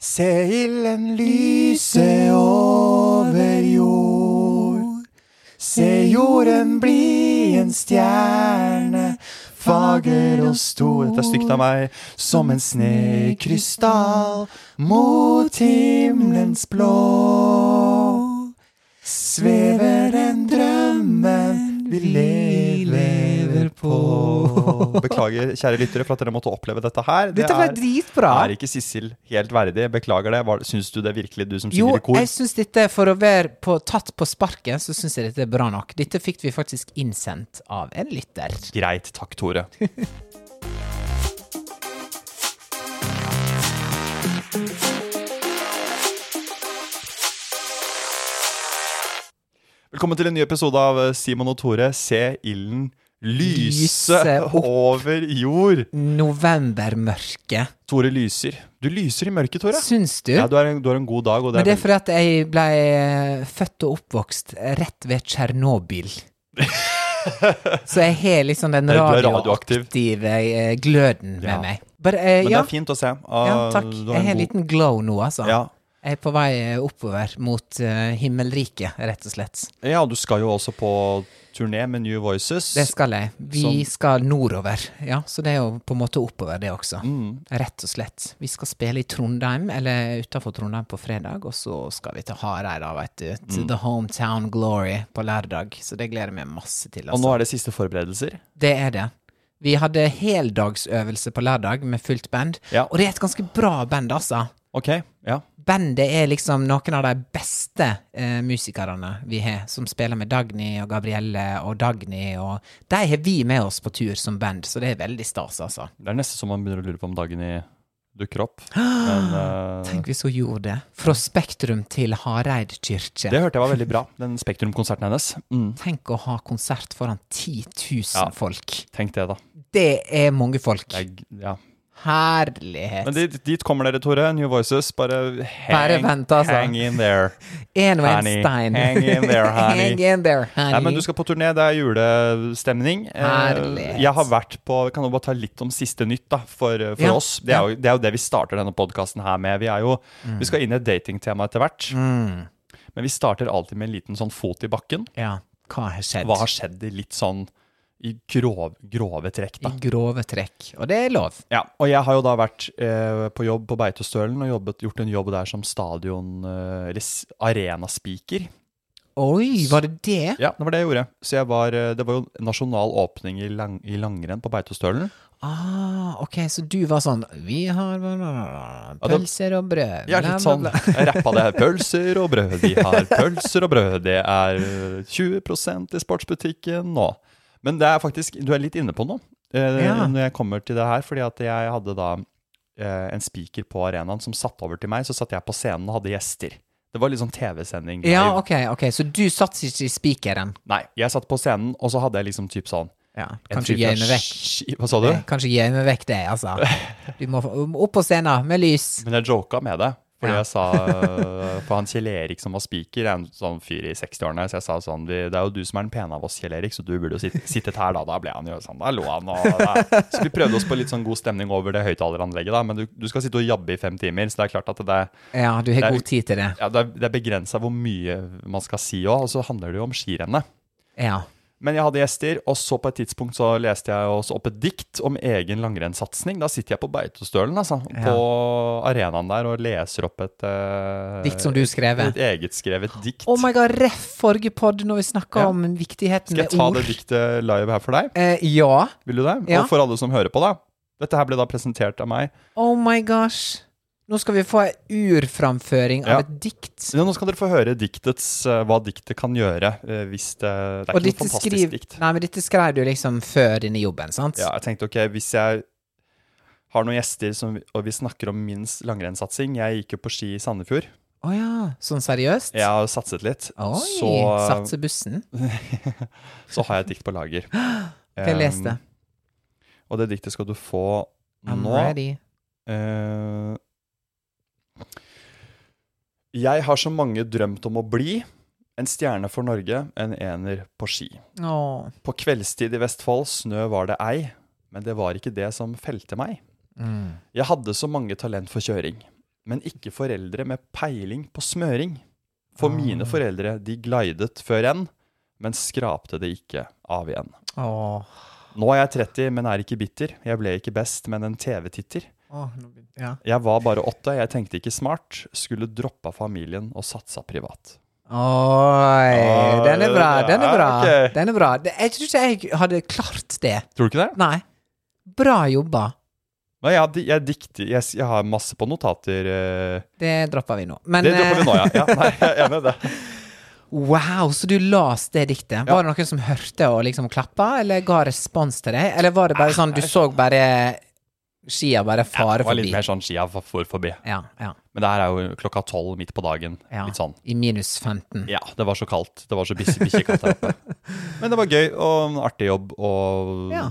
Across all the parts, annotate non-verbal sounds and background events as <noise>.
people ilden lyse over jord. Se jorden bli en stjerne, fager og stor. Dette er stygt av meg. Som en snekrystall mot himmelens blå. Svever den drømmen vi lever på. Beklager, kjære lyttere, for at dere måtte oppleve dette her. Det Dette var er- dritbra. er ikke Sissel helt verdig? Beklager det. Syns du det virkelig, du som synger i kor? Jo, jeg syns dette, for å være på, tatt på sparket, så syns jeg dette er bra nok. Dette fikk vi faktisk innsendt av en lytter. Greit, takk, Tore. <laughs> Velkommen til en ny episode av Simon og Tore. Se ilden lyse Lyse over jord. Novembermørket. Tore lyser. Du lyser i mørket, Tore. Syns du? Ja, du har en, en god dag. Og det Men det er fordi at jeg ble eh, født og oppvokst rett ved Tsjernobyl. <laughs> Så jeg har liksom den radioaktive eh, gløden med Ja. meg. But, uh, Men det ja, er fint å se. Uh, ja, takk. Jeg har en liten glow nå, altså. Ja. Jeg er på vei oppover mot uh, himmelriket, rett og slett. ja, du skal jo også på turné med New Voices. Det skal jeg. Vi Som- skal nordover, ja. Så det er jo på en måte oppover, det også. Mm. Rett og slett. Vi skal spille i Trondheim, eller utafor Trondheim på fredag, og så skal vi til Hareid, da, veit du. Til Mm. The Hometown Glory på lørdag. Så det gleder jeg meg masse til, Og nå altså. er det siste forberedelser. Det er det. Vi hadde heldagsøvelse på lørdag med fullt band, Ja. og det er et ganske bra band, altså. Ok, ja. Bandet er liksom noen av de beste eh, musikerne vi har, som spiller med Dagny og Gabrielle og Dagny, og de har vi med oss på tur som band, så det er veldig stas, altså. Det er nesten så man begynner å lure på om Dagny dukker opp. <gasps> Men uh, Tenk hvis hun gjorde det. Fra Spektrum til Hareid kirke. det hørte jeg var veldig bra, den Spektrum-konserten hennes. Mm. Tenk å ha konsert foran 10 000 Ja. folk. Tenk det, da. Det er mange folk. Det er, ja. Herlighet. Men dit, dit kommer dere, Tore. New Voices. Bare hang, Bare vent, altså. hang in there. <laughs> En og en stein. Hang in there, <laughs> honey. Hang in there, honey. Nei, men Du skal på turné, det er julestemning. Eh, Herlighet. Jeg har vært på Kan du bare ta litt om siste nytt da, for, for Ja, oss? Det er, jo, det er jo det vi starter denne podkasten her med. Vi, jo, vi skal inn i et datingtema etter hvert. Mm. Men vi starter alltid med en liten sånn fot i bakken. Ja, hva har skjedd? Hva har skjedd i litt sånn i grov, grove trekk, da. I grove trekk. Og det er lov. Ja, og jeg har jo da vært eh, på jobb på Beitostølen og jobbet, gjort en jobb der som stadion- eh, eller arenaspeaker. Oi, var det det? Ja, det var det jeg gjorde. Så jeg var, eh, det var jo nasjonal åpning i, lang, i langrenn på Beitostølen. Ah, ok, så du var sånn Vi har pølser og brød. Ja, litt sånn. Jeg <laughs> rappa det. <laughs> Pølser og brød. Vi har pølser og brød. Det er eh, 20% i sportsbutikken nå. Men det er faktisk Du er litt inne på noe eh, Ja. når jeg kommer til det her. Fordi at jeg hadde da eh, en speaker på arenaen som satt over til meg. Så satt jeg på scenen og hadde gjester. Det var litt sånn TV-sending. Ja, ok, ok, så du satt ikke i speakeren? Nei, jeg satt på scenen, og så hadde jeg liksom typ sånn Ja, kanskje gjemme vekk Hva sa du? Kanskje gjemme vekk det, altså. <laughs> Du må opp på scenen med lys. Men jeg joka med det. Fordi Ja. jeg sa For han Kjell Erik som var speaker, er en sånn fyr i 60-årene. Så jeg sa sånn Det er jo du som er den pene av oss, Kjell Erik, så du burde jo sitte, sittet her da. Da ble han jo sånn. Da lo han og da. Så vi prøvde oss på litt sånn god stemning over det høyttaleranlegget, da. Men du, du skal sitte og jabbe i fem timer, så det er klart at det, Ja, du har god tid til det. ja, det er, det er begrensa hvor mye man skal si òg. Og så handler det jo om skirennet. Ja. Men jeg hadde gjester, og så på et tidspunkt så leste jeg også opp et dikt om egen langrennssatsing. Da sitter jeg på Beitostølen, altså, på arenaen der og leser opp et uh, Dikt som du skrev. Et egetskrevet dikt. Oh my god, ref forrige pod når vi snakka Ja. om viktigheten med ord. Skal jeg ta ord. det diktet live her for deg? Eh, ja. Vil du det? Ja. Og for alle som hører på, da. Dette her ble da presentert av meg. Oh my gosh. Nå skal vi få ei urframføring Ja. av et dikt. Ja, Nå skal dere få høre diktets, eh, hva diktet kan gjøre. eh, hvis det, det er Og ikke noe fantastisk skriv, dikt. Nei, men dette skrev du liksom før denne jobben, sant? Ja, jeg tenkte ok, hvis jeg har noen gjester, som, og vi snakker om min langrennssatsing. Jeg gikk jo på ski i Sandefjord. Å ja, sånn seriøst? Jeg har satset litt. Oi, så, satser bussen. <laughs> så har jeg et dikt på lager. <gasps> Det? Um, og det diktet skal du få I'm nå. ready. Eh, jeg har så mange drømt om å bli. En stjerne for Norge, en ener på ski. Åh. På kveldstid i Vestfold snø var det ei, men det var ikke det som felte meg. Mm. Jeg hadde så mange talent for kjøring, men ikke foreldre med peiling på smøring. For mine foreldre, de glidet før enn, men skrapte det ikke av igjen. Åh. Nå er jeg 30, men er ikke bitter. Jeg ble ikke best, men en TV-titter. Åh, ja. Jeg var bare åtte, jeg tenkte ikke smart. Skulle droppa familien og satsa privat. Oi, den er bra, den er bra. Ja, ok. Den er bra. Jeg tror ikke jeg hadde klart det. Tror du ikke det? Nei. Bra jobba. Nei, jeg, jeg dikter jeg, jeg har masse på notater. eh, Det dropper vi nå. Men Det dropper vi nå, ja. ja nei, jeg er enig i det. eh, <laughs> wow, så du las det diktet. Var det noen som hørte og liksom klappa, eller ga respons til deg? Eller var det bare sånn du så bare skia bare fare Det var litt mer sånn skia for, for forbi. Ja, ja, Men det her er jo klokka tolv midt på dagen. ja. Litt sånn. I minus 15. Ja, det var så kaldt. Det var så bikkje- bikkjekaldt her oppe. <laughs> Men det var gøy og artig jobb og Ja.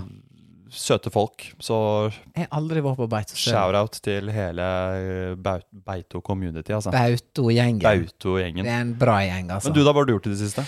søte folk. Så Jeg har aldri vært på Beitostølen. shout-out til hele eh, Beito community, altså. Bauto-gjengen. Bauto-gjengen. Det er en bra gjeng, altså. Men du, da, hva har du gjort i det siste?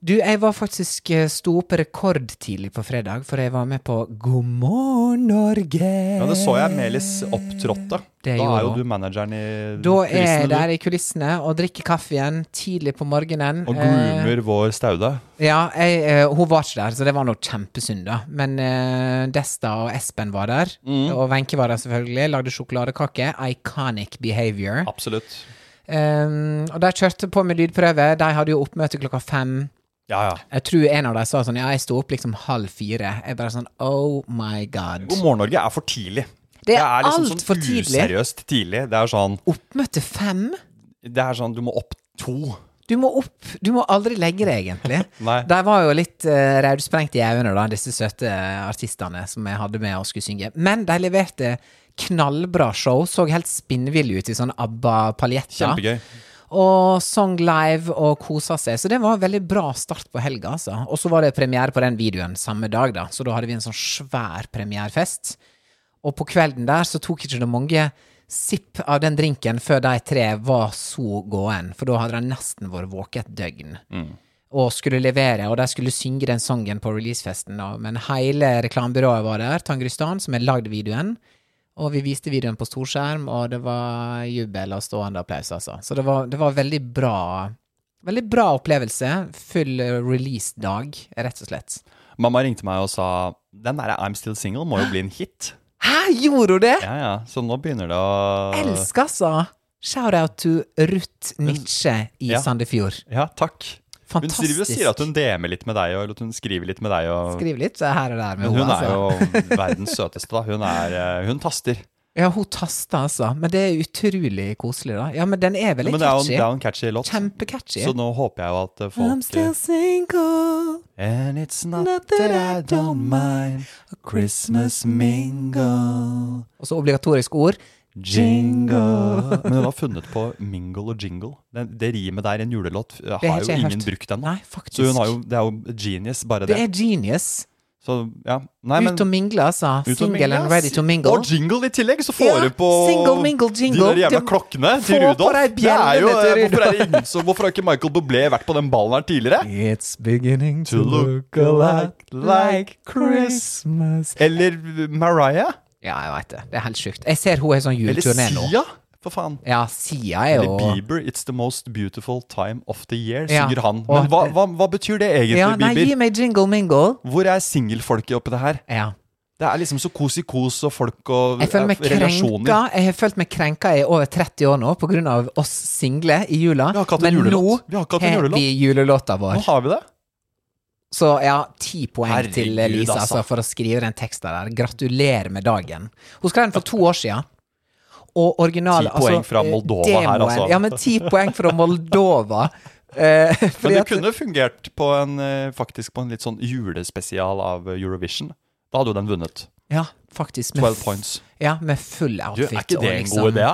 Du, jeg var faktisk eh, sto opp rekordtidlig på fredag, for jeg var med på God morgen Norge. Ja, Det så jeg Melis opptrådte. Det Da gjorde er jo du manageren i Da er jeg der i kulissene og drikker kaffe igjen tidlig på morgenen. Og Eh, vår Staude. ja, jeg, eh, hun var ikke der, så det var noe kjempesynd, da. Men eh, Desta og Espen var der. Mm. Og Wenche var der selvfølgelig. Lagde sjokoladekake. Iconic behavior. Absolutt. Um, og de kjørte på med lydprøve. De hadde jo oppmøte klokka fem. Ja, ja. Jeg tror en av dem sa sånn Ja, jeg sto opp liksom halv fire. Jeg bare sånn Oh my god. God morgen Norge er for tidlig. Det er liksom alt for tidlig. useriøst tidlig. Det er sånn Oppmøte fem? Det er sånn, du må opp to. Du må opp Du må aldri legge deg, egentlig. <laughs> De var jo litt uh, raudsprengt i øynene, da, disse søte artistene som jeg hadde med og skulle synge. Men de leverte knallbra show. Så helt spinnville ut i sånn ABBA-paljetter. Kjempegøy. Og sang live og kosa seg. Så det var en veldig bra start på helga, altså. Og så var det premiere på den videoen samme dag, da. Så da hadde vi en sånn svær premierefest. Og på kvelden der så tok ikke det mange sipp av den drinken før de tre var så gåen, for da hadde de nesten vært våke et døgn. Og skulle levere, og de skulle synge den sangen på releasefesten. da. Men hele reklamebyrået var der, Tangristan, som har lagd videoen. Og vi viste videoen på storskjerm, og det var jubel og stående applaus, altså. Så det var, det var veldig bra Veldig bra opplevelse. Full release-dag, rett og slett. Mamma ringte meg og sa den derre I'm Still Single må jo bli en hit. Hæ, gjorde hun det? Ja, ja. Så nå begynner det å Elsker, altså! Shout-out to Ruth Nitsche i Ja. Sandefjord. Ja, takk. Hun Fantastisk. driver og sier at hun DM-er litt med deg, eller at hun skriver litt med deg. Og, Skriver litt her og der med men hun henne, er altså. jo <laughs> verdens søteste, da. Hun, er, eh, hun taster. Ja, hun taster, altså. Men det er utrolig koselig, da. Ja, men den er veldig Men det er jo catchy. det er jo en catchy låt. Kjempecatchy. Så nå håper jeg jo at eh, folk I'm still single. And it's not that I don't mind a Christmas mingle Og så obligatorisk ord. Jingle Men hun har funnet på mingle og jingle. Det, det rimet der i en julelåt eh, har jo ingen hørt. brukt ennå. Så hun har jo, det er jo genius, bare Det det. er genius. Så ja. Nei, men Ut og mingle, altså. Single and ready to mingle. Og jingle i tillegg, så får Ja, du på single, mingle, jingle. de der jævla klokkene til Rudolf. Det er jo, til hvorfor, er ingen, så, hvorfor har ikke Michael Bublé vært på den ballen her tidligere? It's beginning To look a lot like Christmas. Eller Mariah? Ja, jeg veit det. Det er helt sjukt. Jeg ser hun er sånn Eller juleturné nå. Sia? For faen. Ja, Sia er jo Eller Bieber, 'It's the most beautiful time of the year', Ja, synger han. Men hva, hva, hva betyr det egentlig, Ja, nei, gi meg jingle mingle. Hvor er singelfolket oppi det her? Ja. Det er liksom så kos-i-kos og folk og Jeg føler meg relasjoner. krenka. Jeg har følt meg krenka i over 30 år nå på grunn av oss single i jula. Vi har ikke hatt en Men nå har vi julelåta Nå har vi det. Så ja, ti poeng Herregud, til Lisa altså. for å skrive den teksten der. Gratulerer med dagen. Hun skrev den for to år siden. Og original Ti poeng altså, fra Moldova Moldova her, altså. Ja, men ti poeng fra Moldova. <laughs> Eh, Men det at- kunne fungert på en, eh, faktisk på en litt sånn julespesial av Eurovision. Da hadde jo den vunnet. Ja, faktisk. Med 12 points. Ja, med full Du, outfit. er ikke det en liksom- god idé?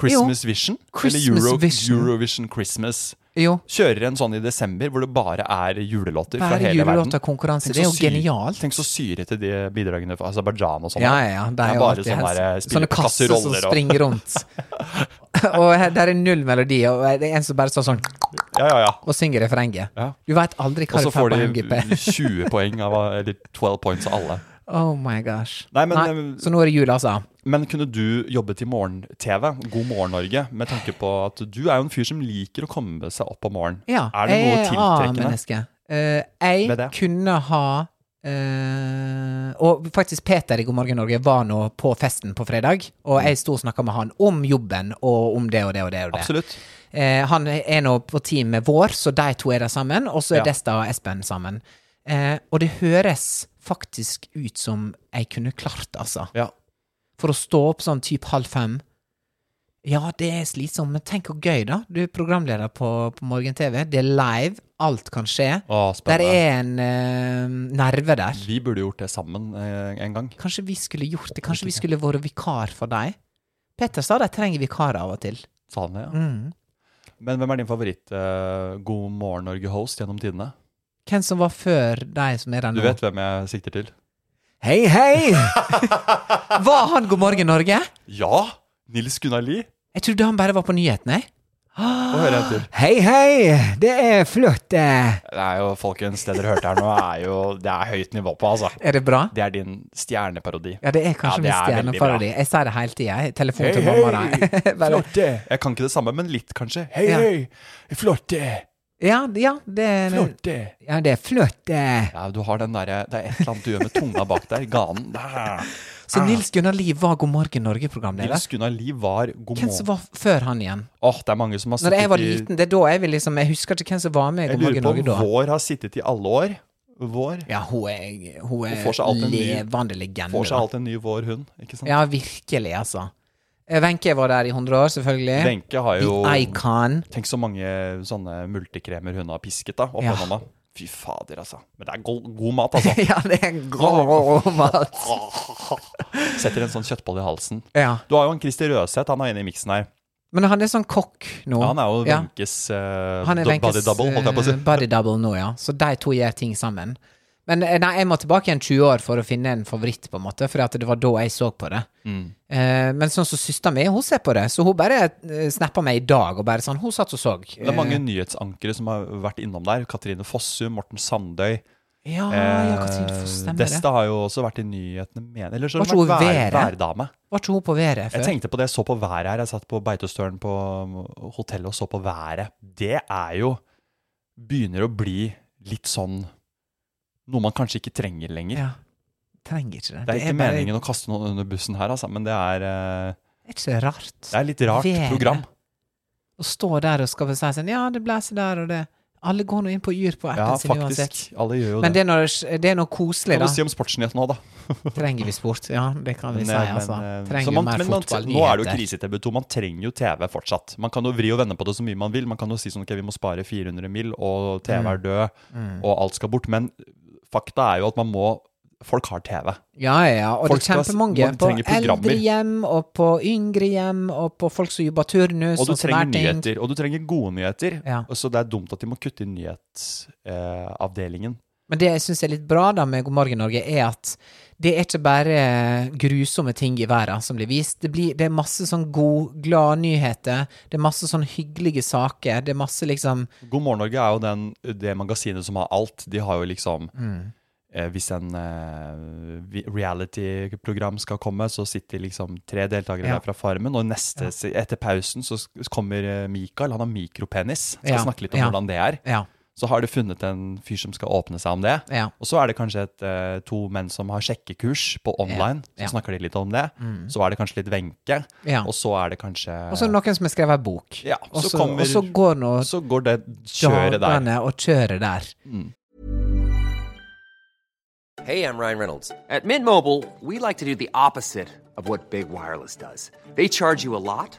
Christmas Vision? Christmas Eller Euro, Vision. Eurovision Christmas. Jo, Kjører en sånn i desember hvor det bare er julelåter fra bare hele verden. Konkurranse. Det er jo genialt. Tenk så syrete de bidragene fra Aserbajdsjan og sånn. Ja, ja, ja. Det er jo bare sånne, sånn der, sånne kasser som og- springer rundt. <laughs> og der er null melodi, og det er en som bare står sånn Ja, ja, ja. og synger refrenget. Ja. Du veit aldri hva Og så får får de 20 poeng av Eller 12 points av alle. Oh my gosh. Nei, men, Nei, så nå er det jul, altså. Men kunne du jobbet i morgen-TV, God morgen Norge, med tanke på at du er jo en fyr som liker å komme seg opp om morgenen. Ja, er det noe jeg tiltrekkende? A-menneske. Eh, jeg kunne ha Uh, Og faktisk Peter i God morgen Norge var nå på festen på fredag, og jeg sto og snakka med han om jobben og om det og det og det. Og det. Absolutt. Uh, han er nå på team med Vår, så de to er der sammen, og så er Ja. Desta og Espen sammen. Uh, og det høres faktisk ut som jeg kunne klart, altså. Ja. For å stå opp sånn typ halv fem. Ja, det er slitsomt, men tenk hvor gøy, da. Du er programleder på, på Morgen-TV. Det er live. Alt kan skje. Å, Der er en uh, nerve der. Vi burde gjort det sammen uh, en gang. Kanskje vi skulle gjort det. Kanskje vi skulle vært vikar for deg. Peter sa de trenger vikarer av og til. Sa han det, ja. Mm. Men hvem er din favoritt eh, God morgen Norge-host gjennom tidene? Hvem som var før deg som er der nå? Du vet hvem jeg sikter til? Hei, hei! Var han God morgen Norge? Ja! Nils Gunnar Lie. Jeg trodde han bare var på nyhetene. Hei, hei! Det er flott. eh. Det er jo, folkens, det dere hørte her nå, er jo Det er høyt nivå på, altså. Er det bra? Det er din stjerneparodi. Ja, det er kanskje Ja, det min er stjerneparodi. Jeg sier det hele tida. Telefon til mamma. Hei, <laughs> hei! Flott! Jeg kan ikke det samme, men litt, kanskje. Hei, Ja. hei! Flott det! Ja, ja, det Flott det! Ja, det er eh. Ja, du har den derre Det er et eller annet du gjør med tunga bak der. Ganen. Der. Så Nils Gunnar Liv var God morgen Norge-programleder? Nils Gunnar Liv var god Hvem som var før han igjen? Åh, det er mange som har sittet Når jeg var liten, det er da jeg vil liksom Jeg husker ikke hvem som var med i Jeg lurer på om. Vår har sittet i alle år. Vår. Ja, hun er, hun Hun er ny- levende legende. Får seg da. alltid en ny Vår, hun. Ikke sant? Ja, virkelig, altså. Eh, Wenche var der i 100 år, selvfølgelig. Wenche har jo The Icon. Tenk så mange sånne multikremer hun har pisket da opp Ja. gjennom. Fy fader, altså. Men det er god, god mat, altså. <laughs> ja, det er god mat. <laughs> Setter en sånn kjøttbolle i halsen. Ja. Du har jo en Christer Røseth, han er inne i miksen her. Men han er sånn kokk nå. Ja, han er jo. Wenches ja. Han do- body double, holdt jeg på å si. eh, body double nå, ja. Så de to gjør ting sammen. Men eh, nei, jeg må tilbake igjen 20 år for å finne en favoritt, på en måte. For det var da jeg så på det. Mm. Eh, men sånn som søstera mi, hun ser på det. Så hun bare uh, snappa meg i dag, og bare sånn Hun satt og så. Det er mange Eh, nyhetsankere som har vært innom der. Katrine Fossum, Morten Sandøy. ja, eh, ja, Katrine Foss, stemmer det. Desta har jo også vært i nyhetene med Eller så har hun vært vær, værdame. Var ikke hun på været før? Jeg tenkte på det, jeg så på været her. Jeg satt på Beitostølen på um, hotellet og så på været. Det er jo Begynner å bli litt sånn Noe man kanskje ikke trenger lenger. Ja. Trenger ikke det. Det er ikke bare- meningen å kaste noen under bussen her, altså, men det er, eh, Det er ikke så rart. det er litt rart Været. program. Å stå der og skal si sånn Ja, det blåser der og det. Alle går nå inn på Yr på Ja, appen sin uansett. faktisk. Alle gjør jo Men det. det er, det er noe koselig, Hva da. Kan du si om sportsnyhetene nå, da? <laughs> Trenger vi sport? Ja, det kan vi Men, si, eh, altså. eh, Trenger man, mer men fotballnyheter. Nå er det jo krise-TV 2. Man trenger jo TV fortsatt. Man kan jo vri og vende på det så mye man vil. Man kan jo si sånn ok, vi må spare 400 mil, og TV Mm. er død, og alt skal bort. Men fakta er jo at man må Folk har TV. Ja, ja. Og Folk det er kjempemange på eldrehjem, og på yngre hjem, og på folk som jobber turnus. Og du som trenger nyheter, og du trenger gode nyheter. Ja. Og Så det er dumt at de må kutte i nyhetsavdelingen. Men det jeg syns er litt bra da med God morgen Norge, er at det er ikke bare grusomme ting i verden som blir vist. Det, blir, det er masse sånn god, glad nyheter. Det er masse sånn hyggelige saker. Det er masse liksom God morgen Norge er jo den, det magasinet som har alt. De har jo liksom Mm. eh, Hvis en eh, reality-program skal komme, så sitter liksom tre deltakere Ja. der fra Farmen. Og neste, etter pausen så kommer eh, Mikael. Han har mikropenis. Skal Ja, snakke litt om ja. hvordan det er. Ja. Så har du funnet en fyr som skal åpne seg om det. Ja. Og så er det kanskje et, eh, to menn som har sjekkekurs på online. Ja, ja. Så snakker de litt om det. Så er det kanskje litt Wenche. Ja. Og så er det kanskje Og så er det noen som har skrevet bok. Ja, og, så kommer- og så går nå Så går det kjøret der. og kjøret der. Hey, I'm Ryan Reynolds. At Mint Mobile, we like to do the opposite of what Big Wireless does. They charge you a lot,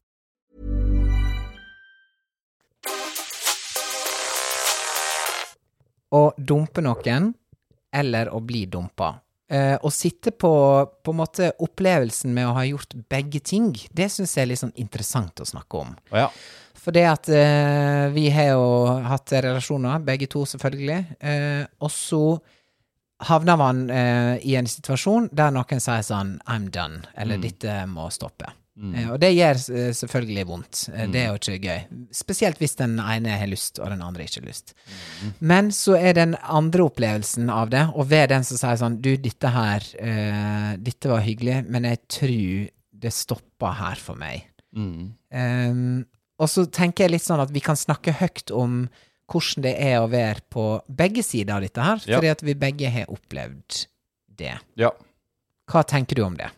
Å dumpe noen, eller å bli dumpa. Eh, å sitte på på en måte opplevelsen med å ha gjort begge ting, det syns jeg er litt sånn interessant å snakke om. Oh, ja. For det at uh, vi har jo hatt relasjoner, begge to selvfølgelig, uh, og så havner man i en situasjon der noen sier sånn I'm done, eller dette må stoppe. Eh, og det gjør eh, selvfølgelig vondt. Mm. Det er jo ikke gøy. Spesielt hvis den ene har lyst, og den andre ikke har lyst. Men så er den andre opplevelsen av det, og ved den som sier sånn Du, dette her uh, Dette var hyggelig, men jeg tror det stoppa her for meg. Um, og så tenker jeg litt sånn at vi kan snakke høyt om hvordan det er å være på begge sider av dette her, Ja. fordi at vi begge har opplevd det. ja. Hva tenker du om det?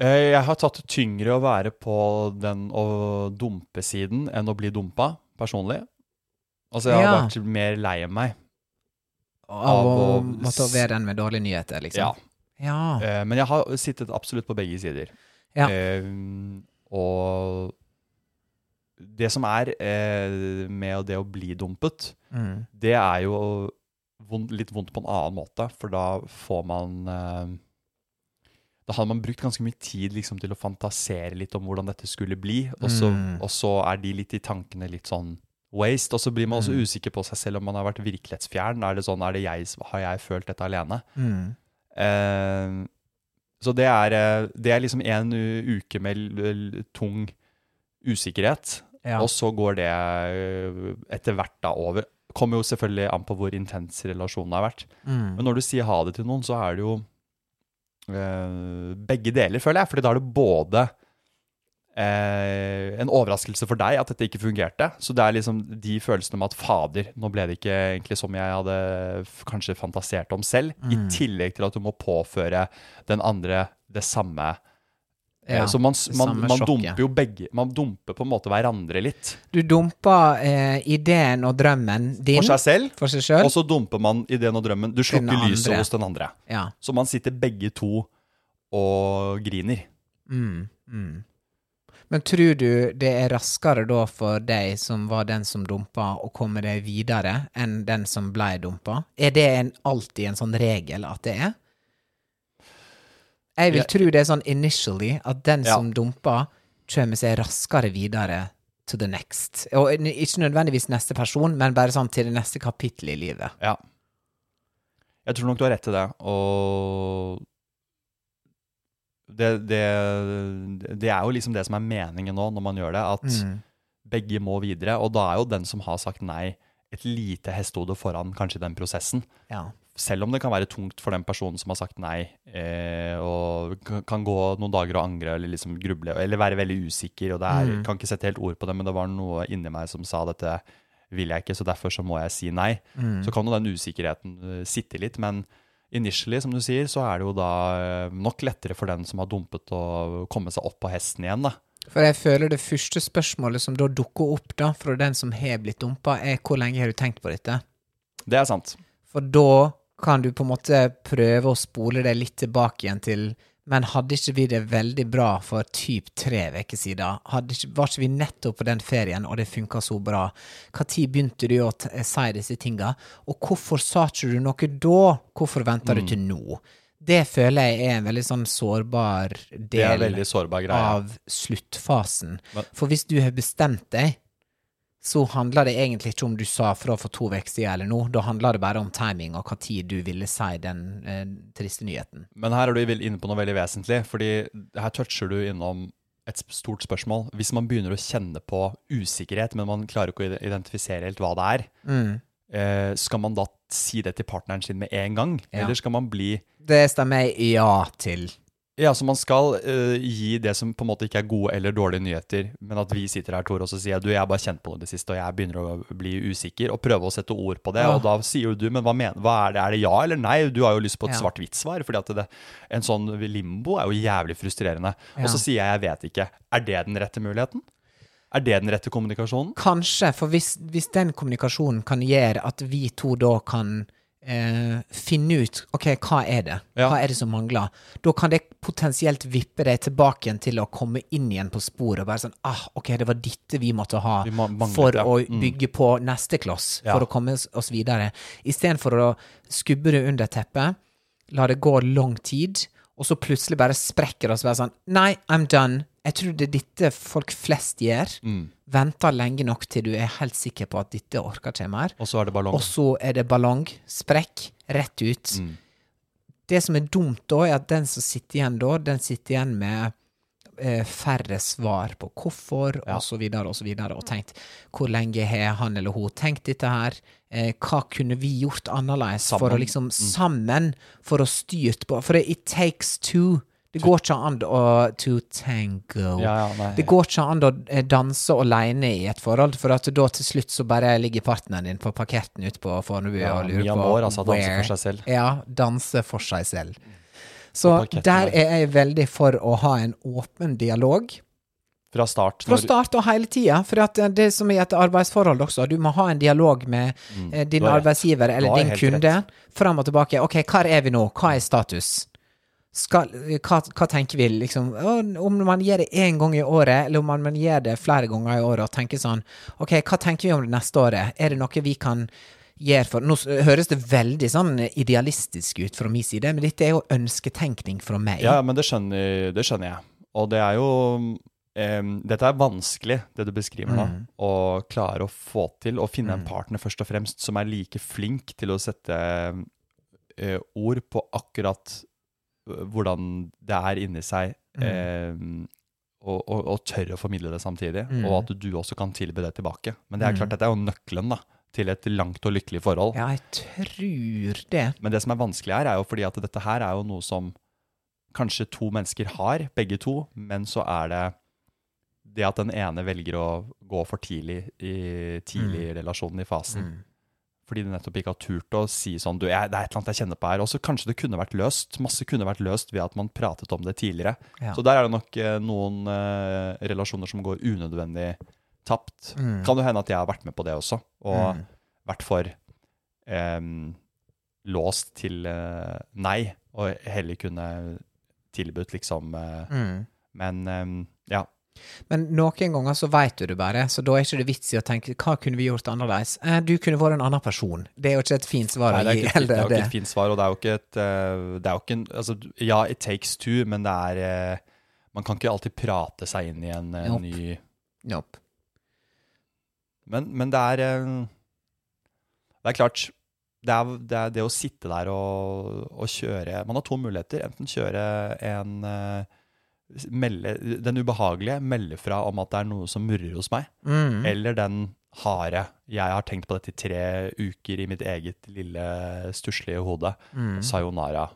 Eh, Jeg har tatt det tyngre å være på den å dumpe-siden enn å bli dumpa, personlig. Altså, jeg har Ja. vært mer lei meg. Av Av å måtte være den med dårlige nyheter, liksom? Ja. Ja. Eh, Men jeg har sittet absolutt på begge sider. Ja. Eh, og det som er med det å bli dumpet, Mm. det er jo litt vondt på en annen måte, for da får man Da hadde man brukt ganske mye tid liksom, til å fantasere litt om hvordan dette skulle bli, og så, Mm. og så er de litt i tankene litt sånn waste, og så blir man også Mm. usikker på seg selv om man har vært virkelighetsfjern. Er det sånn, er det jeg, har jeg følt dette alene? Mm. Eh, så det er, eh, det er liksom en uke med tung usikkerhet, Ja. og så går det eh, etter hvert da over. Kommer jo selvfølgelig an på hvor intens relasjonen har vært. Mm. Men når du sier ha det til noen, så er det jo begge deler, føler jeg. Fordi da er det både eh, en overraskelse for deg at dette ikke fungerte. Så det er liksom de følelsene med at fader, nå ble det ikke egentlig som jeg hadde kanskje fantasert om selv. I Mm. tillegg til at du må påføre den andre det samme. Ja, så man, man, man dumper jo begge Man dumper på en måte hverandre litt. Du dumper eh, ideen og drømmen din For seg selv. for seg selv, Og så dumper man ideen og drømmen. Du slukker lyset hos den andre. Ja. Så man sitter begge to og griner. Mm, mm. Men tror du det er raskere da for deg som var den som dumpa, å komme deg videre enn den som blei dumpa? Er det en, alltid en sånn regel at det er? Jeg vil tro det er sånn initially, at den som dumper, kommer seg raskere videre to the next. Og ikke nødvendigvis neste person, men bare sånn til det neste kapittel i livet. Ja. Jeg tror nok du har rett til det, og det, det, det er jo liksom det som er meningen nå, når man gjør det, at Mm. begge må videre. Og da er jo den som har sagt nei, et lite hestehode foran kanskje den prosessen. Ja. Selv om det kan være tungt for den personen som har sagt nei, eh, og kan gå noen dager og angre eller liksom gruble, eller være veldig usikker. og det er, Mm. kan ikke sette helt ord på det, men det var noe inni meg som sa dette vil jeg ikke, så derfor så må jeg si nei. Mm. Så kan jo den usikkerheten uh, sitte litt, men initially, som du sier, så er det jo da eh, nok lettere for den som har dumpet å komme seg opp på hesten igjen, da. For jeg føler det første spørsmålet som da dukker opp da, fra den som har blitt dumpa, er hvor lenge har du tenkt på dette? Det er sant. For da kan du på en måte prøve å spole det litt tilbake igjen til Men hadde ikke vi det veldig bra for typ tre uker siden? Ikke, var ikke vi nettopp på den ferien, og det funka så bra? Når begynte du å t si disse tinga? Og hvorfor sa ikke du noe da? Hvorfor venta du til nå? Det føler jeg er en veldig sånn sårbar del sårbar av sluttfasen. For hvis du har bestemt deg, så handler det egentlig ikke om du sa fra for to uker siden eller nå. Da handler det bare om timing og hva tid du ville si den eh, triste nyheten. Men her er du inne på noe veldig vesentlig, fordi her toucher du innom et stort spørsmål. Hvis man begynner å kjenne på usikkerhet, men man klarer ikke å identifisere helt hva det er, Mm. eh, skal man da si det til partneren sin med en gang? Ja. Eller skal man bli Det stemmer jeg ja til. Ja, så man skal uh, gi det som på en måte ikke er gode eller dårlige nyheter, men at vi sitter her, Tor, og så sier jeg du, jeg har bare kjent på det i det siste, og jeg begynner å bli usikker, og prøve å sette ord på det. Ja. Og da sier jo du, men hva, mener, hva er det? Er det ja eller nei? Du har jo lyst på et Ja. svart-hvitt-svar, fordi at det, en sånn limbo er jo jævlig frustrerende. Og så sier jeg jeg vet ikke. Er det den rette muligheten? Er det den rette kommunikasjonen? Kanskje, for hvis, hvis den kommunikasjonen kan gjøre at vi to da kan eh, finne ut ok, hva er det? Ja. Hva er det som mangler? Da kan det potensielt vippe deg tilbake igjen til å komme inn igjen på sporet og bare sånn ah, ok, det var dette vi måtte ha Vi manglet, for ja. å Mm. bygge på neste kloss, Ja. for å komme oss, oss videre. Istedenfor å skubbe det under teppet, la det gå lang tid, og så plutselig bare sprekker det og så bare sånn Nei, I'm done. Jeg tror det er dette folk flest gjør. Mm. Venter lenge nok til du er helt sikker på at dette orker ikke mer. Og så er det ballong. Og så er det ballong, sprekk, rett ut. Mm. Det som er dumt da, er at den som sitter igjen da, den sitter igjen med eh, færre svar på hvorfor, Ja. og så videre, og så videre, og tenkt hvor lenge har han eller hun tenkt dette her? Eh, hva kunne vi gjort annerledes for å Sammen. liksom sammen, for å styrt på For det, it takes two. Det går ikke an å to tango. Ja, ja. Det går ikke an å eh, danse alene i et forhold, for at da til slutt så bare ligger partneren din på parketten ute på Fornebu Ja, og lurer på mor, altså, danse where- for seg selv. Ja, danse for seg selv. Så der er jeg veldig for å ha en åpen dialog. Fra start. Fra start og hele tida. For at det som er et arbeidsforhold også. Du må ha en dialog med mm, din Mm. har rett. arbeidsgiver eller din kunde. Fram og tilbake. Ok, hvor er vi nå? Hva er status? Skal, hva, hva tenker vi, liksom? Om man gjør det én gang i året, eller om man, man gjør det flere ganger i året, og tenker sånn Ok, hva tenker vi om det neste året? Er det noe vi kan gjøre for Nå høres det veldig sånn idealistisk ut fra min side, men dette er jo ønsketenkning fra meg. Ja, men det skjønner, det skjønner jeg. Og det er jo em, Dette er vanskelig, det du beskriver nå. Mm. Å klare å få til. Å finne en partner først og fremst som er like flink til å sette eh, ord på akkurat hvordan det er inni seg. em, og, og, og tørre å formidle det samtidig. Mm. Og at du også kan tilby det tilbake. Men det er klart, dette er jo nøkkelen da, til et langt og lykkelig forhold. Ja, jeg tror det. Men det som er vanskelig her, er jo fordi at dette her er jo noe som kanskje to mennesker har, begge to, men så er det det at den ene velger å gå for tidlig i tidlig i relasjonen, i fasen. Fordi de nettopp ikke har turt å si sånn du, jeg, det er et eller annet jeg kjenner på her. Og så kanskje det kunne vært løst. Masse kunne vært løst ved at man pratet om det tidligere. Ja. Så der er det nok eh, noen eh, relasjoner som går unødvendig tapt. Mm. Kan jo hende at jeg har vært med på det også, og vært for eh, låst til eh, nei, og heller kunne tilbudt liksom eh, Mm. Men ja. Men noen ganger så veit du det bare, så da er ikke det vits i å tenke hva kunne vi gjort annerledes? Eh, du kunne vært en annen person. Det er jo ikke et fint svar Nei, det er gi ikke, et jo ikke et fint svar, og det er jo ikke et eh, Det er jo ikke en altså, Ja, it takes two, men det er eh, Man kan ikke alltid prate seg inn i en eh, Nope. ny Nope. Men, men det er Det er klart det er, det er det å sitte der og, og kjøre Man har to muligheter. Enten kjøre en melde, Den ubehagelige, melde fra om at det er noe som murrer hos meg. Mm. Eller den harde Jeg har tenkt på dette i tre uker i mitt eget lille stusslige hode. Mm. Sayonara.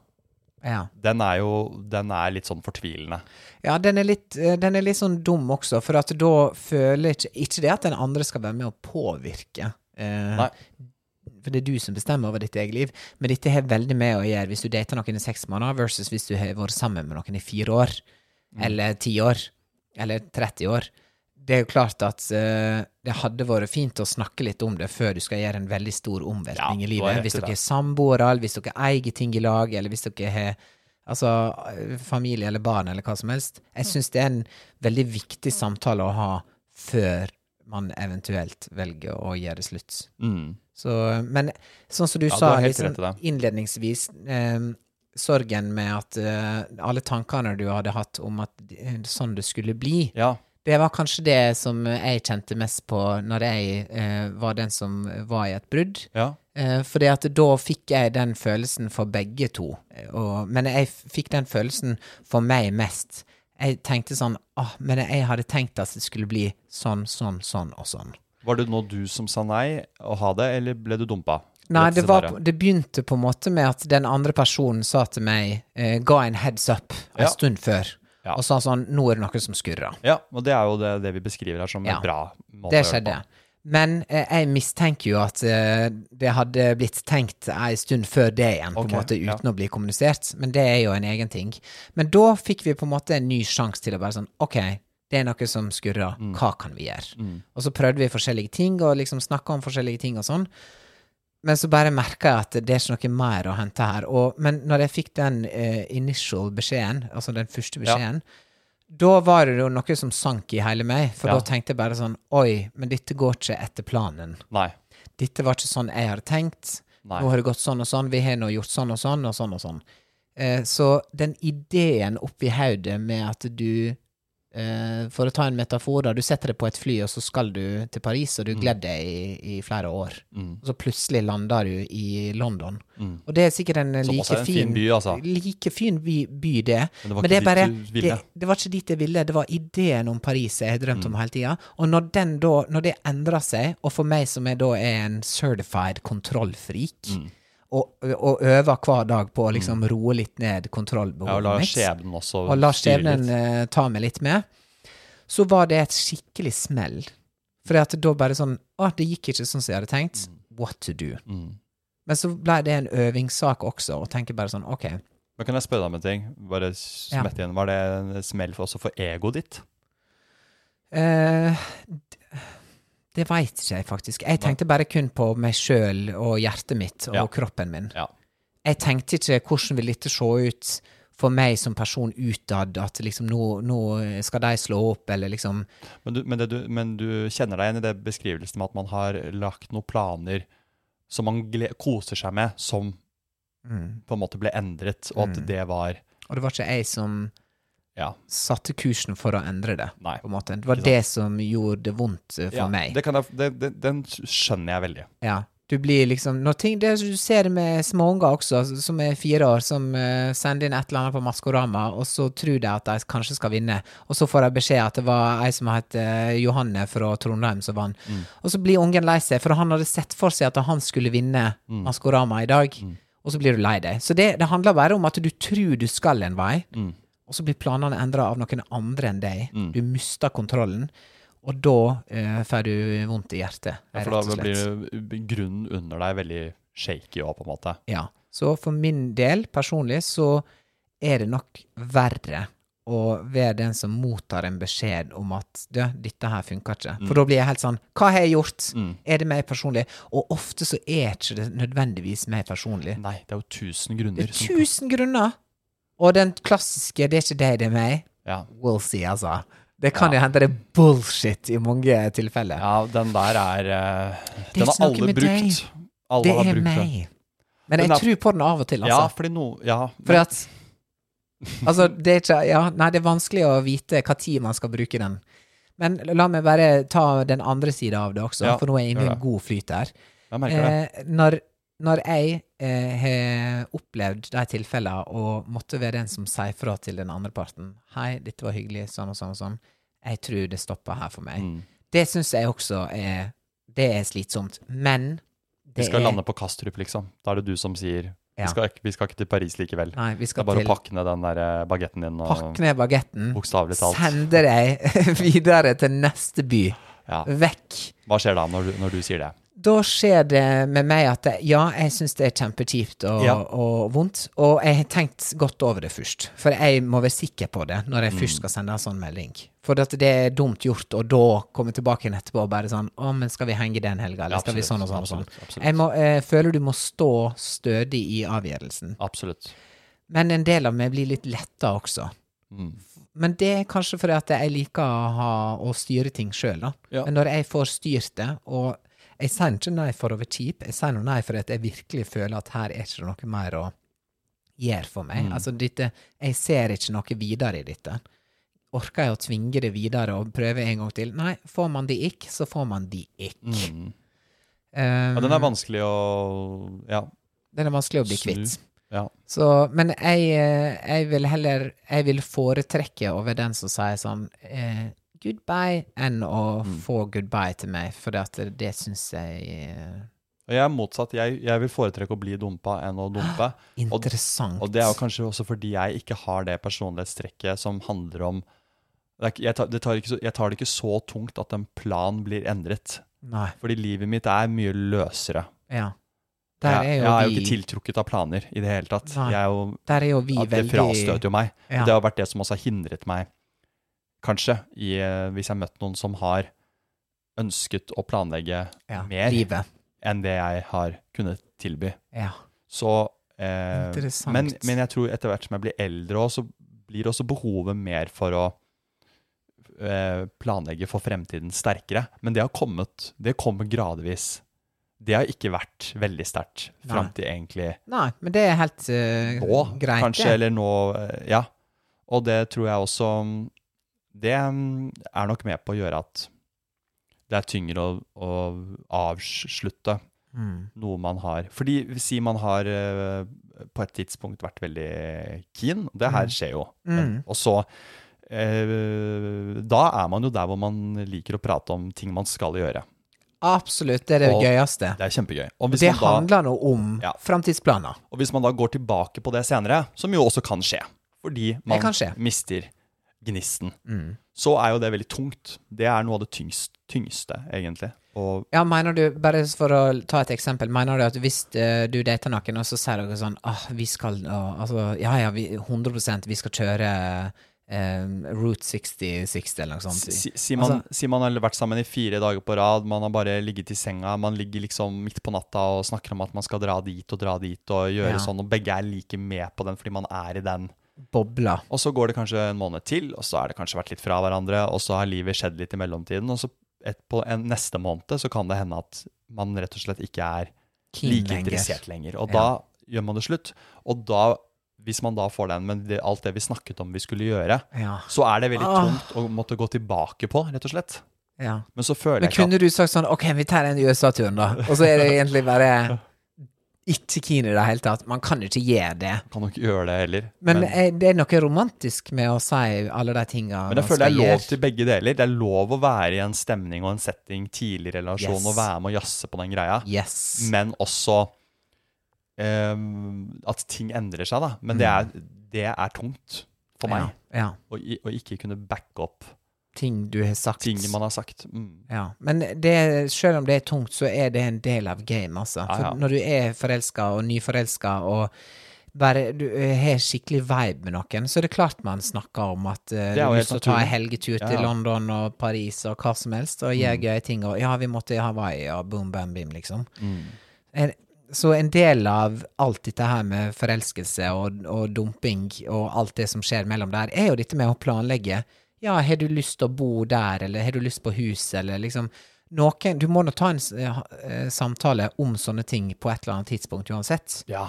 Ja. Den er jo den er litt sånn fortvilende. ja, den er litt, eh, den er litt sånn dum også, for at da føler ikke Ikke det at den andre skal være med å påvirke. Eh. For det er du som bestemmer over ditt eget liv. Men dette har veldig med å gjøre hvis du dater noen i seks måneder, versus hvis du har vært sammen med noen i fire år. Mm. Eller ti år. Eller 30 år. Det er jo klart at uh, det hadde vært fint å snakke litt om det før du skal gjøre en veldig stor omveltning Ja, i livet. Hvis dere er samboere, hvis dere eier ting i lag, eller hvis dere har altså, eh, familie eller barn eller hva som helst. Jeg syns det er en veldig viktig samtale å ha før man eventuelt velger å gjøre det slutt. Mm. Så, men sånn som du Ja, sa liksom, innledningsvis, eh, sorgen med at uh, alle tankene du hadde hatt om at uh, sånn det skulle bli, Ja. det var kanskje det som jeg kjente mest på når jeg uh, var den som var i et brudd. ja. Fordi at da fikk jeg den følelsen for begge to. Og, men jeg fikk den følelsen for meg mest Jeg tenkte sånn ah, Men jeg hadde tenkt at det skulle bli sånn, sånn, sånn og sånn. Var det nå du som sa nei å ha det, eller ble du dumpa? Nei, det, var, det begynte på en måte med at den andre personen sa til meg eh, Ga en heads up en Ja. stund før, Ja. og sa sånn Nå er det noe som skurrer. Ja, og det er jo det, det vi beskriver her som Ja. en bra måte Det skjedde. på. Men eh, jeg mistenker jo at eh, det hadde blitt tenkt ei stund før det igjen, på Ok, en måte, uten å bli kommunisert. Men det er jo en egen ting. Men da fikk vi på en måte en ny sjanse til å bare sånn Ok, det er noe som skurrer. Mm. Hva kan vi gjøre? Og så prøvde vi forskjellige ting, og liksom snakka om forskjellige ting og sånn. Men så bare merka jeg at det er ikke noe mer å hente her. Og, men når jeg fikk den uh, initial beskjeden, altså den første beskjeden, da var det jo noe som sank i hele meg. For Ja. da tenkte jeg bare sånn Oi, men dette går ikke etter planen. Nei. Dette var ikke sånn jeg hadde tenkt. Nei. Nå har det gått sånn og sånn. Vi har nå gjort sånn og sånn og sånn og sånn. Uh, så den ideen oppi hodet med at du For å ta en metafor, da. Du setter deg på et fly, og så skal du til Paris, og du gleder deg i, i flere år. Mm. Og så plutselig lander du i London. Mm. Og det er sikkert en like er en fin, fin by, altså. Like fin by, by det. Men det var Men det bare. Det, det var ikke dit jeg ville. Det var ideen om Paris jeg har drømt Mm. om hele tida. Og når, den da, når det endrer seg, og for meg som er da er en certified kontrollfrik Mm. Og, og øver hver dag på å liksom roe litt ned Ja, og la mitt, skjebnen også og la skjebnen eh, ta meg litt med, så var det et skikkelig smell. For da bare sånn Å, det gikk ikke sånn som jeg hadde tenkt. What to do? Mm. Men så ble det en øvingssak også, og tenker bare sånn OK. Men kan jeg spørre deg om en ting? Bare Ja. smett igjen. Var det en smell for, også for egoet ditt? D- det veit ikke jeg faktisk. Jeg tenkte bare kun på meg sjøl og hjertet mitt og Ja. kroppen min. Ja. Jeg tenkte ikke hvordan vil dette se ut for meg som person utad, at liksom nå, nå skal de slå opp, eller liksom Men du, men, du, men du kjenner deg igjen i det beskrivelsen med at man har lagt noen planer som man koser seg med, som mm. på en måte ble endret, og at Mm. det var Og det var ikke jeg som Ja. satte kursen for å endre det, Nei. på en. Det var det som gjorde det vondt eh, for ja, meg. Det kan jeg, det, det, den skjønner jeg veldig. Ja. Du blir liksom når ting, det, Du ser det med småunger også, altså, som er fire år, som uh, sender inn et eller annet på Maskorama, og så tror de at de kanskje skal vinne, og så får de beskjed at det var ei som het uh, Johanne fra Trondheim som vant. Mm. Og så blir ungen lei seg, for han hadde sett for seg at han skulle vinne Mm. Maskorama i dag, og så blir du lei deg. Så det, det handler bare om at du tror du skal en vei, Mm. Og så blir planene endra av noen andre enn deg. Mm. Du mister kontrollen, og da uh, får du vondt i hjertet. Ja, for da blir grunnen under deg veldig shaky òg, på en måte. Ja. Så for min del, personlig, så er det nok verre å være den som mottar en beskjed om at du, dette her funker ikke. For da blir jeg helt sånn Hva har jeg gjort? Mm. Er det meg personlig? Og ofte så er ikke det nødvendigvis meg personlig. Nei, det er jo tusen grunner. Det er tusen grunner! Og den klassiske 'det er ikke deg, det er meg', Ja. we'll see, altså. Det kan Ja. jo hende det er bullshit i mange tilfeller. ja, den der er uh, Den har alle brukt. Alle det har brukt meg. Men Den jeg er- tror på den av og til, altså. Ja, fordi no, ja, For at Altså, det er ikke Ja, nei, det er vanskelig å vite hva tid man skal bruke den. Men la meg bare ta den andre sida av det også, Ja, for nå er jeg inne i en god flyt her. jeg merker det. Eh, når, når jeg har opplevd de tilfellene og måtte være den som sier fra til den andre parten 'Hei, dette var hyggelig, sånn og sånn og sånn. Jeg tror det stopper her for meg.' Mm. Det syns jeg også er Det er slitsomt. Men Vi skal er lande på Kastrup, liksom. Da er det du som sier Ja. vi, skal ikke, vi skal ikke til Paris likevel. Nei, vi Det er bare til å pakke ned den der eh, bagetten din og Pakk ned bagetten. bokstavelig talt. Sende deg <laughs> videre til neste by. Ja. Vekk. Hva skjer da, når du, når du sier det? Da skjer det med meg at det, ja, jeg syns det er kjempekjipt og, Ja. og vondt. Og jeg har tenkt godt over det først. For jeg må være sikker på det når jeg Mm. først skal sende en sånn melding. For at det er dumt gjort og da komme tilbake igjen etterpå og bare sånn Å, men skal vi henge den helga, eller Ja, skal vi sånn og sånn og sånn? absolutt, absolutt. Jeg må, eh, føler du må stå stødig i avgjørelsen. Absolutt. Men en del av meg blir litt letta også. Mm. Men det er kanskje fordi at jeg liker å, ha, å styre ting sjøl, da. Ja. Men når jeg får styrt det, og jeg sier ikke nei for å være kjip, jeg sier nei for at jeg virkelig føler at her er ikke noe mer å gjøre for meg. Mm. Altså dette, jeg ser ikke noe videre i dette. Orker jeg å tvinge det videre og prøve en gang til? Nei, får man det ikke, så får man det ikke. Mm. Um, Ja, den er vanskelig å Ja. den er vanskelig å bli kvitt. Ja. Så, men jeg, eh, jeg vil heller Jeg vil foretrekke over den som sier sånn eh, goodbye, enn å Mm. få goodbye til meg, for det, det syns jeg eh, Og jeg er motsatt. Jeg, jeg vil foretrekke å bli dumpa enn å dumpe. Interessant. Og det er jo kanskje også fordi jeg ikke har det personlighetstrekket som handler om det jeg, tar, det tar ikke så, jeg tar det ikke så tungt at en plan blir endret. Nei. Fordi livet mitt er mye løsere. Ja. Jeg, er jo jeg er jo vi ikke tiltrukket av planer i det hele tatt. Jeg er jo, er jo vi at det frastøter jo meg. Ja. Det har vært det som også har hindret meg, kanskje, i, eh, hvis jeg har møtt noen som har ønsket å planlegge ja, mer Livet. enn det jeg har kunnet tilby. Ja. Så eh, Interessant. men, men jeg tror etter hvert som jeg blir eldre også, så blir også behovet mer for å eh, planlegge for fremtiden sterkere. Men det har kommet, det kommer gradvis. Det har ikke vært veldig sterkt fram til egentlig Nei, men det er helt uh, nå, greit, kanskje, det. eller nå, ja. Og det tror jeg også Det mm, er nok med på å gjøre at det er tyngre å, å avslutte Mm. noe man har Fordi si man har eh, på et tidspunkt vært veldig keen, det her Mm. skjer jo. Mm. Og så eh, Da er man jo der hvor man liker å prate om ting man skal gjøre. Absolutt. Det er det Og gøyeste. Det er kjempegøy. Det man da, handler nå om Ja. framtidsplaner. og hvis man da går tilbake på det senere, som jo også kan skje, fordi man mister gnisten, Mm. så er jo det veldig tungt. Det er noe av det tyngst, tyngste, egentlig. Og Ja, mener du, bare for å ta et eksempel, mener du at hvis uh, du dater noen, og så sier dere sånn ah, vi skal uh, Altså, ja ja, vi, 100% vi skal kjøre eh, Route 60 eller noe sånt. Si, si, man, Altså- si man har vært sammen i fire dager på rad, man har bare ligget i senga, man ligger liksom midt på natta og snakker om at man skal dra dit og dra dit og gjøre Ja. sånn, og begge er like med på den fordi man er i den. Bobla. Og så går det kanskje en måned til, og så har det kanskje vært litt fra hverandre, og så har livet skjedd litt i mellomtiden, og så et, på en neste måned så kan det hende at man rett og slett ikke er Keen like lenger. interessert lenger. Og Ja. da gjør man det slutt. Og da, hvis man da får den, men det, alt det vi snakket om vi skulle gjøre, Ja. så er det veldig Ah. tungt å måtte gå tilbake på, rett og slett. ja. Men så føler Men jeg ikke kunne du sagt sånn OK, vi tar en USA-turen, da. Og så er det egentlig bare ikke keen i det hele tatt. Man kan ikke gjøre det. kan nok gjøre det heller. Men, men, eh, det er noe romantisk med å si alle de tinga men jeg føler det er lov til begge deler. Det er lov å være i en stemning og en setting tidlig i relasjon Yes. og være med og jazze på den greia. Yes. Men også eh, at ting endrer seg, da. Men det, er, det er tungt for meg. Ja, ja. Å, å ikke kunne backe opp Ting du har sagt. ting man har sagt. Mm. Ja, men det, selv om det er tungt, så er det en del av game, altså. For ja. når du er forelska og nyforelska og bare du eh, har skikkelig vibe med noen, så er det klart man snakker om at uh, du å ta en helgetur til ja. London og Paris og hva som helst, og gjøre gøye ting, og ja, vi måtte i Hawaii og boom, bam, bim, liksom. Mm. En- Så en del av alt dette her med forelskelse og, og dumping og alt det som skjer mellom der, er jo dette med å planlegge. Ja, har du lyst til å bo der, eller har du lyst på hus, eller liksom noen, Du må nå ta en eh, samtale om sånne ting på et eller annet tidspunkt uansett. Ja.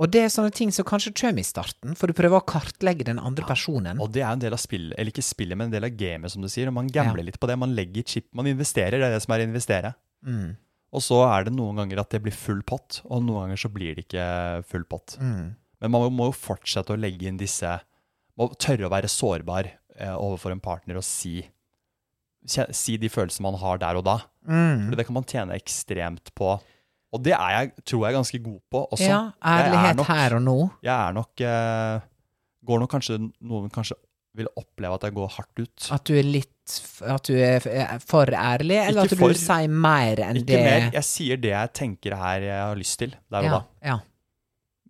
Og det er sånne ting som kanskje kommer i starten, for du prøver å kartlegge den andre personen. Og det er en del av spillet, eller ikke spillet, men en del av gamet, som du sier. Og man gambler Ja. litt på det. Man legger chip, man investerer. Det er det som er å investere. Mm. Og så er det noen ganger at det blir full pott, og noen ganger så blir det ikke full pott. Mm. Men man må jo fortsette å legge inn disse Må tørre å være sårbar overfor en partner å si Si de følelsene man har der og da. Mm. For det kan man tjene ekstremt på. Og det er jeg, tror jeg ganske god på også. Ja, er ærlighet nok- her og nå. Jeg er nok eh, Går nok kanskje Noen kanskje vil oppleve at jeg går hardt ut. At du er litt At du er for ærlig, eller Ikke at for. du sier mer enn Ikke det mer. Jeg sier det jeg tenker her jeg har lyst til der og ja, da. ja.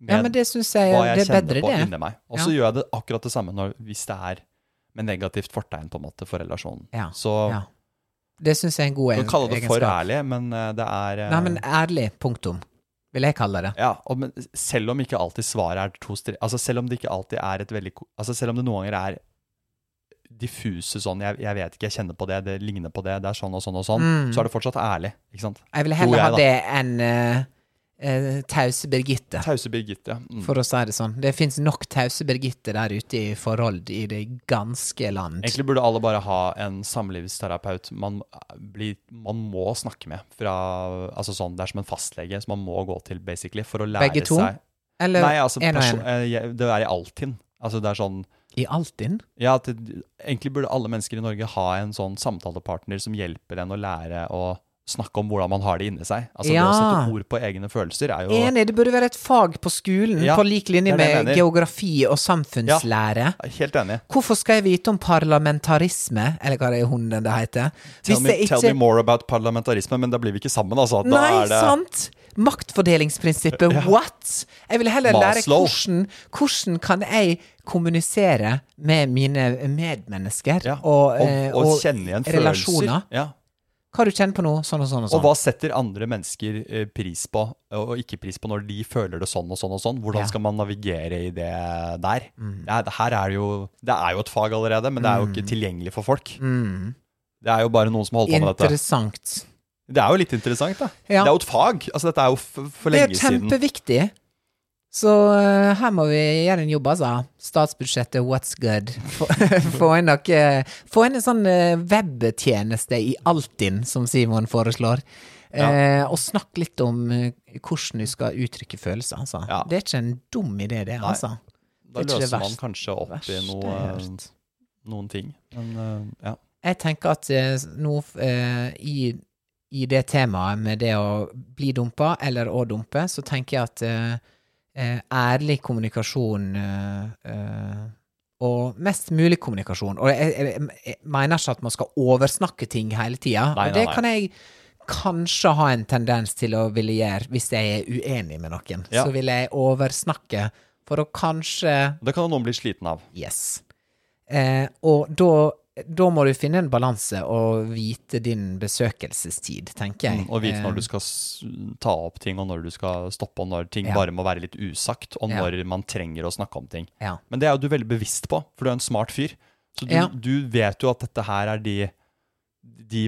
Med ja, men det syns jeg, jeg det er bedre, det. Og så Ja. gjør jeg det akkurat det samme når, hvis det er med negativt fortegn på en måte for relasjonen. Ja, Så Ja. Det syns jeg er en god egenskap. du kan kalle det for ærlig, men eh, det er eh, Nei, men ærlig, punktum. Vil jeg kalle det. ja, og, men selv om ikke alltid svaret er to stre... Altså selv om det ikke alltid er et veldig Altså selv om det noen ganger er diffuse sånn jeg, jeg vet ikke, jeg kjenner på det, det ligner på det, det er sånn og sånn og sånn, Mm. så er det fortsatt ærlig. Ikke sant? Jeg vil heller jeg, ha det enn uh, tause Birgitte, Tause Birgitte. Mm. for å si det sånn. Det fins nok tause Birgitte der ute i forhold i det ganske land. Egentlig burde alle bare ha en samlivsterapeut man, blir, man må snakke med. Fra, altså sånn, det er som en fastlege som man må gå til, basically, for å lære Begge to? seg Eller Nei, altså, og en? eh, det er i Altinn. Altså, det er sånn I Altinn? Ja, egentlig burde alle mennesker i Norge ha en sånn samtalepartner som hjelper en å lære å snakke om hvordan man har det inni seg. Altså Ja. Det å sette ord på egne følelser er jo Enig, det burde være et fag på skolen Ja, på lik linje med geografi og samfunnslære. Helt enig. Hvorfor skal jeg vite om parlamentarisme, eller hva det er hunden det heter? Tell me, ikke... tell me more about parlamentarisme, men da blir vi ikke sammen, altså. Da Nei, det, sant! Maktfordelingsprinsippet, <laughs> what?! Jeg vil heller lære hvordan, hvordan kan jeg kommunisere med mine medmennesker Ja, og, og, eh, og, og kjenne igjen relasjoner. følelser. Ja. Hva du kjenner på nå, sånn og sånn og sånn. Og hva setter andre mennesker eh, pris på, og ikke pris på, når de føler det sånn og sånn og sånn? Hvordan Ja. Mm. skal man navigere i det der? Det, er, det her er det jo Det er jo et fag allerede, men det er jo ikke tilgjengelig for folk. Det er jo bare noen som holder på med dette. Interessant. Det er jo litt interessant, da. Ja. Det er jo et fag. Altså, dette er jo for Det er kjempeviktig. siden. Så eh, her må vi gjøre en jobb, altså. Statsbudsjettet, what's good? Få, <laughs> få inn noe Få inn en sånn eh, webtjeneste i Altinn, som Simon foreslår. Eh, og snakk litt om eh, hvordan du skal uttrykke følelser, altså. Ja. Det er ikke en dum idé, det, altså. Da det er det løser man kanskje opp i noe, noen ting. Men uh, ja. Jeg tenker at uh, nå uh, i, i det temaet med det å bli dumpa eller å dumpe, så tenker jeg at ærlig kommunikasjon eh, eh, og mest mulig kommunikasjon. Og jeg, jeg, jeg mener ikke at man skal oversnakke ting hele tida. Og det kan jeg kanskje ha en tendens til å ville gjøre hvis jeg er uenig med noen. Ja. Så vil jeg oversnakke for å kanskje Det kan noen bli sliten av. Yes. Eh, og da, da må du finne en balanse og vite din besøkelsestid, tenker jeg. Og vite når Eh, du skal ta opp ting, og når du skal stoppe, og når ting Ja. bare må være litt usagt, og Ja. når man trenger å snakke om ting. Ja. Men det er jo du veldig bevisst på, for du er en smart fyr. Så du, Ja. du vet jo at dette her er de, de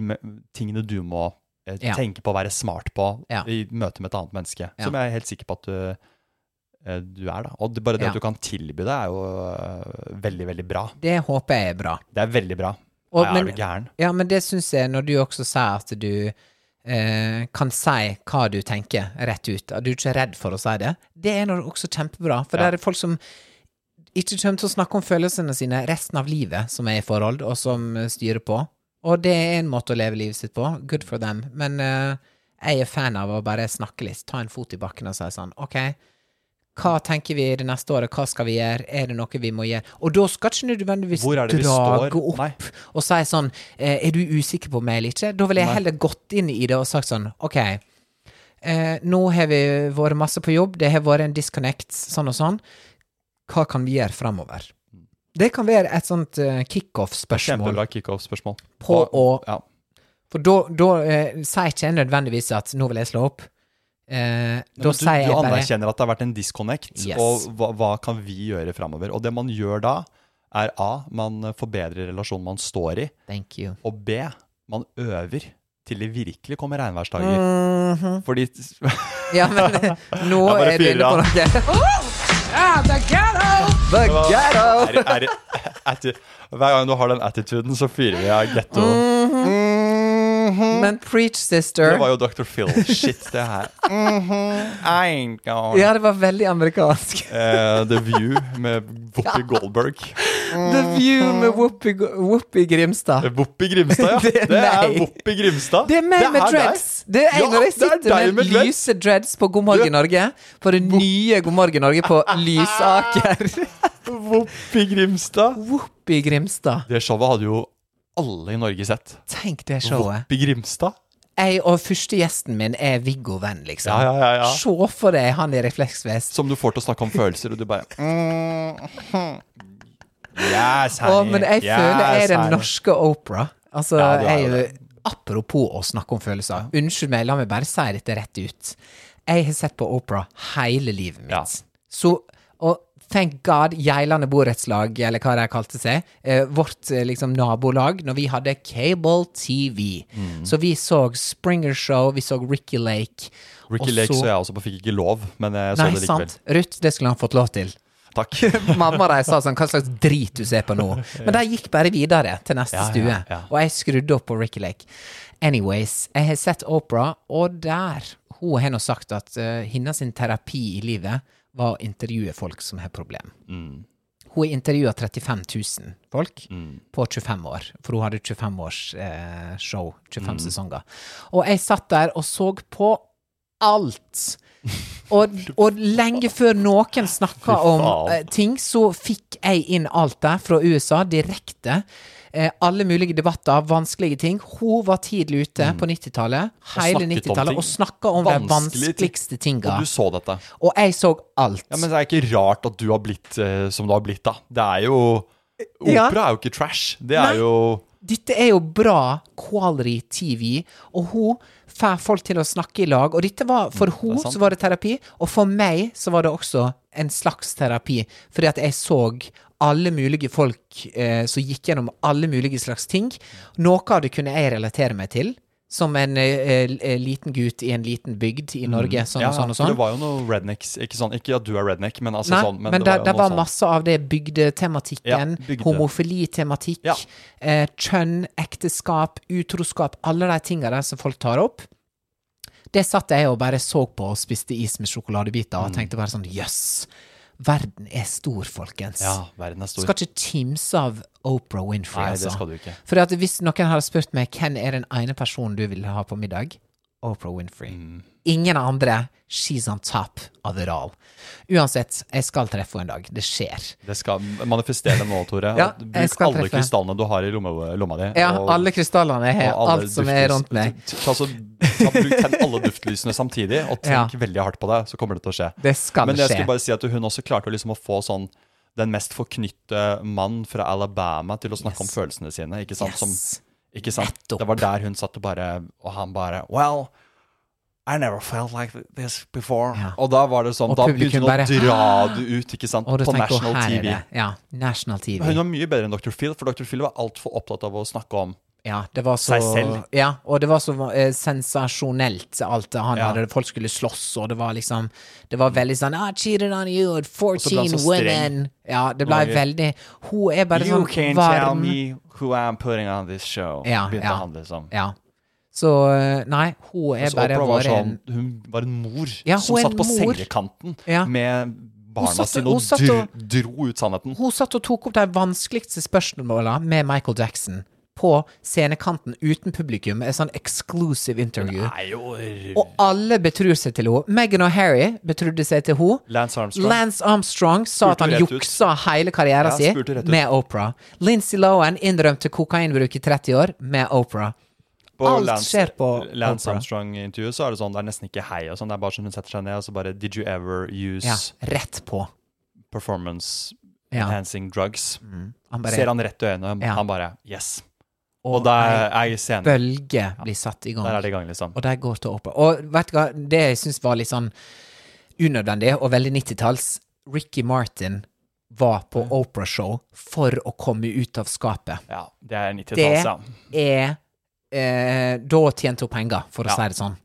tingene du må eh, Ja. tenke på å være smart på Ja. i møte med et annet menneske. Ja. Som jeg er helt sikker på at du, eh, du er, da. Og det, bare det Ja. at du kan tilby det, er jo eh, veldig, veldig bra. Det håper jeg er bra. Det er veldig bra. Og- Nei, men- er du gæren? Ja, men det syns jeg, når du også sier at du eh, kan si hva du tenker rett ut, at du ikke er redd for å si det, det er noe også kjempebra. For Ja. det er folk som ikke kommer til å snakke om følelsene sine resten av livet, som er i forhold, og som eh, styrer på. Og det er en måte å leve livet sitt på. Good for them. Men eh, jeg er fan av å bare snakke litt, ta en fot i bakken og si sånn, ok, hva tenker vi det neste året, hva skal vi gjøre, er det noe vi må gjøre? Og da skal ikke du nødvendigvis drage opp Nei. og si sånn eh, Er du usikker på meg eller ikke? Da ville jeg Nei. heller gått inn i det og sagt sånn OK, eh, nå har vi vært masse på jobb, det har vært en disconnect, sånn og sånn. Hva kan vi gjøre framover? Det kan være et sånt uh, kickoff-spørsmål. Kjempebra kickoff-spørsmål. På å- ja. For da, da eh, sier ikke jeg nødvendigvis at 'nå vil jeg slå opp'. Eh, da Men sier jeg du, du anerkjenner at det har vært en disconnect, Yes. og hva, hva kan vi gjøre framover? Og det man gjør da, er A. Man forbedrer relasjonen man står i, Thank you. og B. Man øver til det virkelig kommer regnværsdager. Mhm. Fordi <laughs> <laughs> Ja, men nå er du inne på noe. <laughs> Ah, the ghetto! The ghetto! er, er, Hver gang du har den attituden, så fyrer vi av getto. Men preach, sister. Det var jo Dr. Phil. Shit, det her. <laughs> Mm I ain't gonna Ja, det var veldig amerikansk. uh, The View med Whoopi Goldberg. The View med Whoopi, Whoopi Grimstad. Whoopi Grimstad, ja. <laughs> Det er Det er. Whoopi Grimstad. Det er meg med deg. dreads! Det er Ja, når jeg er sitter med, med lyse dreads på God morgen Norge. På det nye God morgen Norge på <laughs> Lysaker. Whoopi Grimstad. Whoopi Grimstad. Det showet hadde jo alle i Norge sett. Tenk det showet. Voppi Grimstad. Jeg og første gjesten min er Viggo Venn, liksom. Ja, ja, ja, ja. Se for deg han i refleksvest. Som du får til å snakke om følelser, og du bare <laughs> mm, Yes, honey. Å, men jeg yes, føler jeg er den norske Opera. Altså, Ja, jeg er jo Apropos å snakke om følelser. Unnskyld meg, la meg bare si dette rett ut. Jeg har sett på opera hele livet mitt. Så, og thank God, Geilane borettslag, eller hva de kalte seg, eh, vårt eh, liksom nabolag, når vi hadde cable TV. Mm. Så vi så Springer Show, vi så Ricky Lake. Ricky og Lake så- jeg også på, fikk ikke lov, men jeg så Nei, det likevel. sant. Ruth, det skulle han fått lov til. takk. <laughs> Mamma de sa sånn, hva slags drit du ser på nå? <laughs> Men de gikk bare videre til neste Ja, ja, stue. ja. Og jeg skrudde opp på Ricky Lake. Anyways, jeg har sett Opera, og der Hun har nå sagt at uh, hennes terapi i livet var å intervjue folk som har problem. Mm. Hun intervjua 35 000 folk på 25 år, for hun hadde 25 års eh, show, 25 Mm. sesonger. Og jeg satt der og så på alt. <laughs> Og, og lenge før noen snakka om eh, ting, så fikk jeg inn alt der fra USA direkte. Eh, alle mulige debatter, vanskelige ting. Hun var tidlig ute på 90-tallet, hele Mm. snakket om 90-tallet, og snakka om de Vanskelige ting. vanskeligste tinga. Og du så dette. Og jeg så alt. Ja, Men det er ikke rart at du har blitt eh, som du har blitt, da. Det er jo Ja. Opera er jo ikke trash. Det Nei. er jo Dette er jo bra quality TV, og hun får folk til å snakke i lag. Og dette var for Mm, det er hun så var det terapi, og for meg så var det også en slags terapi, fordi at jeg så alle mulige folk eh, som gikk gjennom alle mulige slags ting. Noe av det kunne jeg relatere meg til, som en eh, eh, liten gutt i en liten bygd i Norge, sånn Mm. ja, og sånn og sånn. Det var jo noe rednecks. Ikke, sånn, ikke at du er redneck, men altså Nei, sånn. men, det det, jo det var sånn- masse av det bygdetematikken, Ja, bygde. homofilitematikk, Ja. eh, kjønn, ekteskap, utroskap, alle de tinga der som folk tar opp. Det satt jeg og bare så på og spiste is med sjokoladebiter Mm. og tenkte bare sånn jøss, verden er stor, folkens. Ja, verden er stor. Skal ikke kimse av Oprah Winfrey, Nei, altså. det skal du ikke. For at hvis noen hadde spurt meg hvem er den ene personen du ville ha på middag, Oprah Winfrey. Mm. Ingen andre. She's on top of it all. Uansett, jeg skal treffe henne en dag. Det skjer. Det skal manifestere nå, Tore. Ja, Bruk alle treffe. krystallene du har i lomma, lomma di. Ja, og- alle krystallene jeg har, alt som er rundt meg. Ta, så, ta, bruk tenn alle duftlysene samtidig, og tenk Ja. veldig hardt på det, så kommer det til å skje. Det skal Men jeg skje. skulle bare si at hun også klarte liksom å få sånn den mest forknytte mann fra Alabama til å snakke om følelsene sine, ikke sant? Som, ikke sant? Det var der hun satt og bare Og han bare Well, I never felt like this before. Ja. Og da var det sånn Og Da begynte hun å dra det ut, ikke sant? Og du På National TV. Ja, National TV. Men Hun var mye bedre enn Dr. Phil, for Dr. Phil var altfor opptatt av å snakke om Ja, det var så Seg selv. Ja, og det var så eh, sensasjonelt, alt det han Ja. hadde. Folk skulle slåss, og det var liksom Det var veldig sånn I cheated on you at 14 ble han så streng. women. Ja, det ble Mange- veldig Hun er bare You sånn can't tell me who I'm putting on this show. Ja, Begynte ja. han liksom. Ja. Så eh, nei, hun er bare vår sånn, hun var en mor Ja, som satt på mor. sengekanten Ja. med barna sine og satt og- dro ut sannheten. Hun satt og tok opp de vanskeligste spørsmåla med Michael Jackson på scenekanten uten publikum. Et sånn exclusive interview. Og alle betror seg til henne. Meghan og Harry betrodde seg til henne. Lance Armstrong. Lance Armstrong sa at han juksa ut. hele karrieren Ja, sin med Oprah. Lindsay Lohan innrømte kokainbruk i 30 år med Oprah. På alt Lance, skjer på Lance Armstrong-intervjuet så er det sånn, det er nesten ikke hei og sånn. Det er bare sånn hun setter seg ned og så bare Did you ever use Ja, rett på. performance Ja. enhancing drugs? Han bare, Ser han rett i øynene, Ja. han bare Yes. og Og der er scenen. bølge blir satt i gang. Der er det i gang, liksom. Og der går til opp. Og vet du hva, det jeg syns var litt sånn unødvendig, og veldig 90-talls Ricky Martin var på Oprah-show for å komme ut av skapet. Ja, det er 90-tallet. Det er eh, Da tjente hun penger, for å Ja. si det sånn.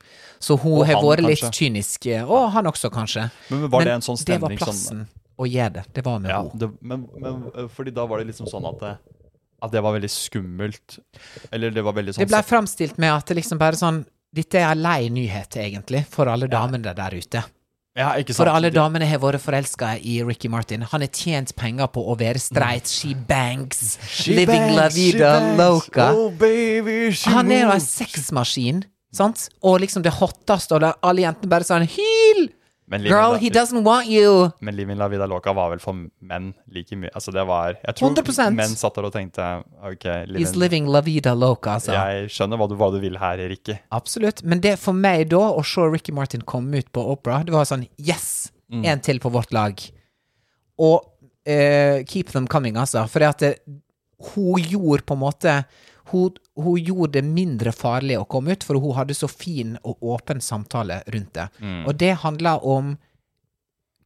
Så hun har vært litt kynisk. eh, Og han også, kanskje. Men var det en sånn det var plassen som- plassen å gjøre det. Det var med Ja, henne. men, men øh, fordi da var det liksom sånn at det, at det var veldig skummelt. Eller det var veldig sånn Det ble framstilt med at det liksom bare sånn Dette er en lei nyhet, egentlig, for alle damene der ute. Ja? For alle damene har vært forelska i Ricky Martin. Han har tjent penger på å være streit. She bangs. She living bangs, la vida loca. Oh, baby, Han er jo en sexmaskin, sant? Og liksom det hotteste, og alle jentene bare sånn Hyl! Men Girl, he doesn't want you! Men Living La Vida Loca var vel for menn like mye Altså, det var Jeg tror 100%. menn satt der og tenkte OK, He's living la vida loca, altså. Jeg skjønner hva du, hva du vil her, Ricky. Absolutt. Men det for meg da, å se Ricky Martin komme ut på Opera, det var sånn Yes! Mm. En til på vårt lag. Og uh, keep them coming, altså. For det at det, hun gjorde på en måte hun, hun gjorde det mindre farlig å komme ut, for hun hadde så fin og åpen samtale rundt det. Mm. Og det handler om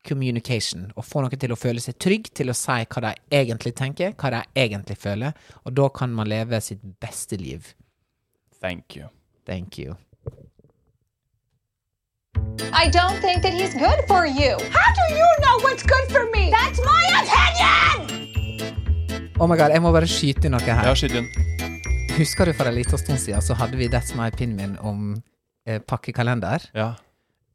communication. Å få noen til å føle seg trygg til å si hva de egentlig tenker, hva de egentlig føler. Og da kan man leve sitt beste liv. Thank you. Thank you. I don't think that he's good for you. How do you know what's good for me? That's my opinion! Oh my god, jeg må bare skyte inn noe her. Ja, skyt inn. Husker du for en liten stund siden så hadde vi That's My Opinion om eh, pakkekalender? Ja.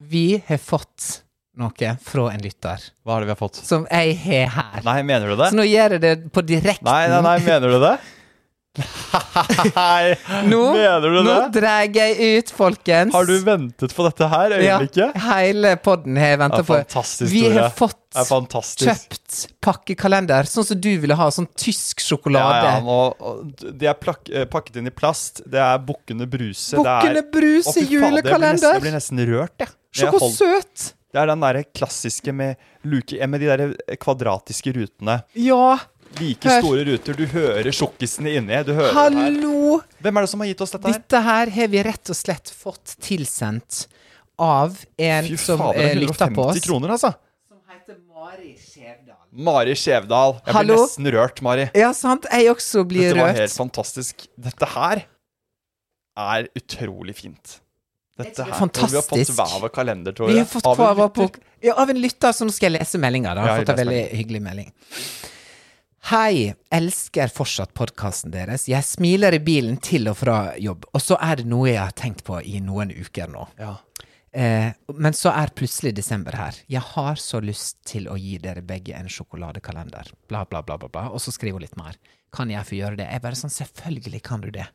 Vi har fått noe fra en lytter Hva er det vi har fått? som jeg har her. Nei, mener du det? Så nå gjør jeg det på direkten. Nei, nei, nei, mener du det? <laughs> Nei, Nå, mener du nå det? drar jeg ut, folkens. Har du ventet på dette her ja, hele podden har jeg venta på. Vi har fått kjøpt pakkekalender, sånn som du ville ha. Sånn tysk sjokolade. Ja, ja, nå, de er plak eh, pakket inn i plast. Det er Bukkene Bruse. Bukkene Bruse nesten, julekalender. jeg blir nesten rørt, jeg. Se hvor søt! Det er den derre klassiske med, luke, eh, med de der kvadratiske rutene. Ja, Like Hør. store ruter. Du hører sjokkisene inni. Du hører det her. Hvem er det som har gitt oss dette her? Dette her har vi rett og slett fått tilsendt av en Fy som fader, eh, er lytter på 150 oss. kroner, altså. Som heter Mari Skjevdal. Mari Skjevdal. Jeg Hallo? blir nesten rørt, Mari. Ja, sant? Jeg også blir Dette var rørt. helt fantastisk. Dette her er utrolig fint. Dette tror det er her. Fantastisk. Vi har fått hver vår kalender, Tore. Vi har fått Av en på ja, Av en lytter, nå skal jeg lese meldinga. Da. Jeg har Ja, fått en veldig hyggelig melding. Hei, elsker fortsatt podkasten deres. Jeg smiler i bilen til og fra jobb, og så er det noe jeg har tenkt på i noen uker nå. Ja. Eh, men så er plutselig desember her. Jeg har så lyst til å gi dere begge en sjokoladekalender. Bla, bla, bla, bla, bla. Og så skriver hun litt mer. Kan jeg få gjøre det? Jeg bare sånn, selvfølgelig kan du det.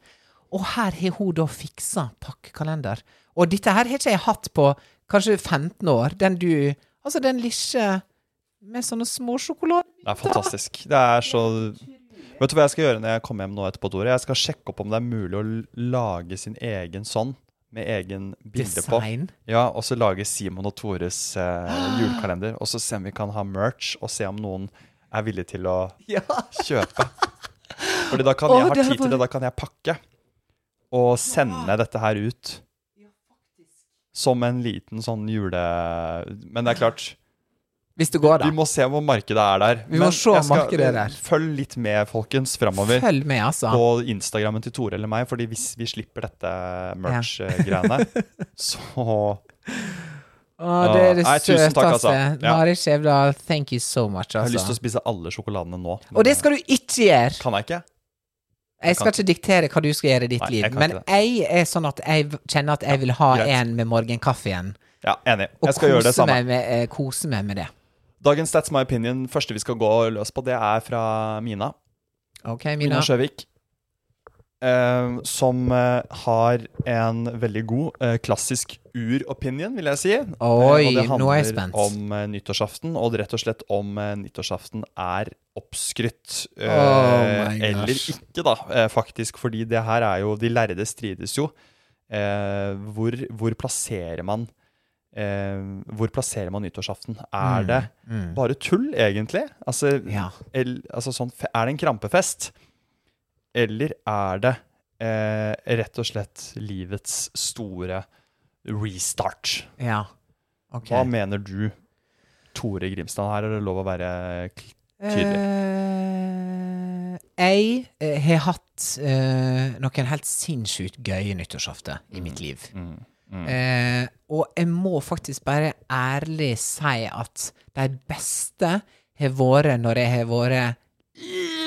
Og her har hun da fiksa pakkekalender. Og dette her har ikke jeg hatt på kanskje 15 år. Den du Altså den lille med sånne små sjokolader. Det er fantastisk. Det er så Vet du hva jeg skal gjøre når jeg kommer hjem nå etterpå, Tore? Jeg skal sjekke opp om det er mulig å lage sin egen sånn, med egen bilde på. Design. Ja, og så lage Simon og Tores eh, <gasps> julekalender. Og så se om vi kan ha merch, og se om noen er villig til å <laughs> Ja. kjøpe. Fordi da kan oh, jeg ha tid til det. Da kan jeg pakke og sende dette her ut. Som en liten sånn jule... Men det er klart, Hvis det går, da. vi må se hvor markedet er der. Vi må Men se jeg skal- markedet er der. Følg litt med, folkens, framover. Følg med, altså. På Instagrammen til Tore eller meg, Fordi hvis vi slipper dette merch-greiene, <laughs> så Å, det er det Nei, tusen takk, søteste. altså. Ja. Mari Skjevdal, thank you so much, Jeg har lyst til å altså. spise alle sjokoladene nå. Og det skal du ikke gjøre! Kan jeg ikke? Jeg skal ikke diktere hva du skal gjøre i ditt Nei, liv, men jeg er sånn at jeg kjenner at jeg vil ha Greit. en med morgenkaffen. Ja, enig. Jeg skal gjøre det samme. meg, med, eh, kose meg med det. Dagens That's My Opinion, første vi skal gå løs på, det er fra Mina. Ok, Mina Mina? Sjøvik. Eh, som eh, har en veldig god eh, klassisk ur-opinion, vil jeg si. Eh, Oi, og det er handler om eh, nyttårsaften, og rett og slett om eh, nyttårsaften er oppskrytt. eh, Oh eller ikke, da, eh, faktisk. Fordi det her er jo De lærde strides jo. Eh, hvor, hvor plasserer man eh, Hvor plasserer man nyttårsaften? Er det bare tull, egentlig? Altså, Mm, Ja. el, altså sånn, er det en krampefest? Eller er det eh, rett og slett livets store restart? Ja. Ok. Hva mener du, Tore Grimstad? Her er det lov å være tydelig. Eh, jeg eh, har hatt eh, noen helt sinnssykt gøye nyttårsaften i mitt liv. Mm, mm. Eh, og jeg må faktisk bare ærlig si at de beste har vært når jeg har vært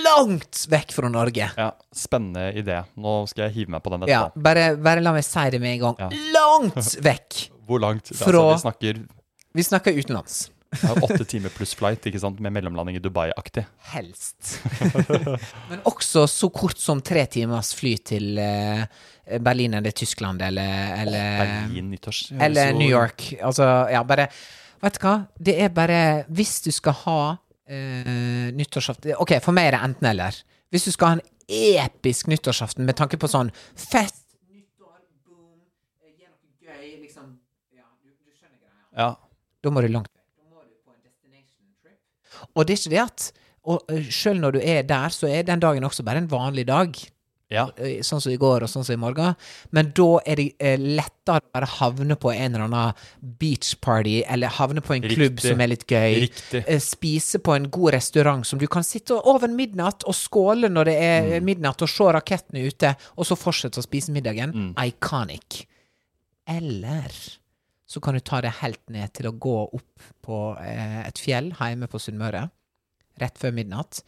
langt vekk fra Norge. Ja, Spennende idé. Nå skal jeg hive meg på den Ja, bare, bare la meg si det med en gang. Ja. Langt vekk! <laughs> Hvor langt? Fra- Altså, vi snakker Vi snakker utenlands. Ja, åtte timer pluss flight, ikke sant? Med mellomlanding i Dubai-aktig. Helst. <laughs> Men også så kort som tre timers fly til eh, Berlin eller Tyskland eller, eller Berlin nyttårs... Eller så- New York. Altså, ja, bare Vet du hva? Det er bare Hvis du skal ha eh, nyttårsaften Ok, for meg er det enten-eller. Hvis du skal ha en episk nyttårsaften med tanke på sånn fest, nyttår, boom, eh, gjør noe gøy, liksom Ja, du, du skjønner greia. Ja. Da må du langt vekk. Da må du på en destination trip. Og det er ikke det at og Selv når du er der, så er den dagen også bare en vanlig dag. ja. Sånn som i går og sånn som i morgen. Men da er det lettere å bare havne på en eller annen beach party, eller havne på en klubb som er litt gøy. Riktig. Spise på en god restaurant som du kan sitte over midnatt og skåle når det er Mm. midnatt, og se rakettene ute, og så fortsette å spise middagen. Mm. Iconic. Eller så kan du ta det helt ned til å gå opp på eh, et fjell hjemme på Sunnmøre rett før midnatt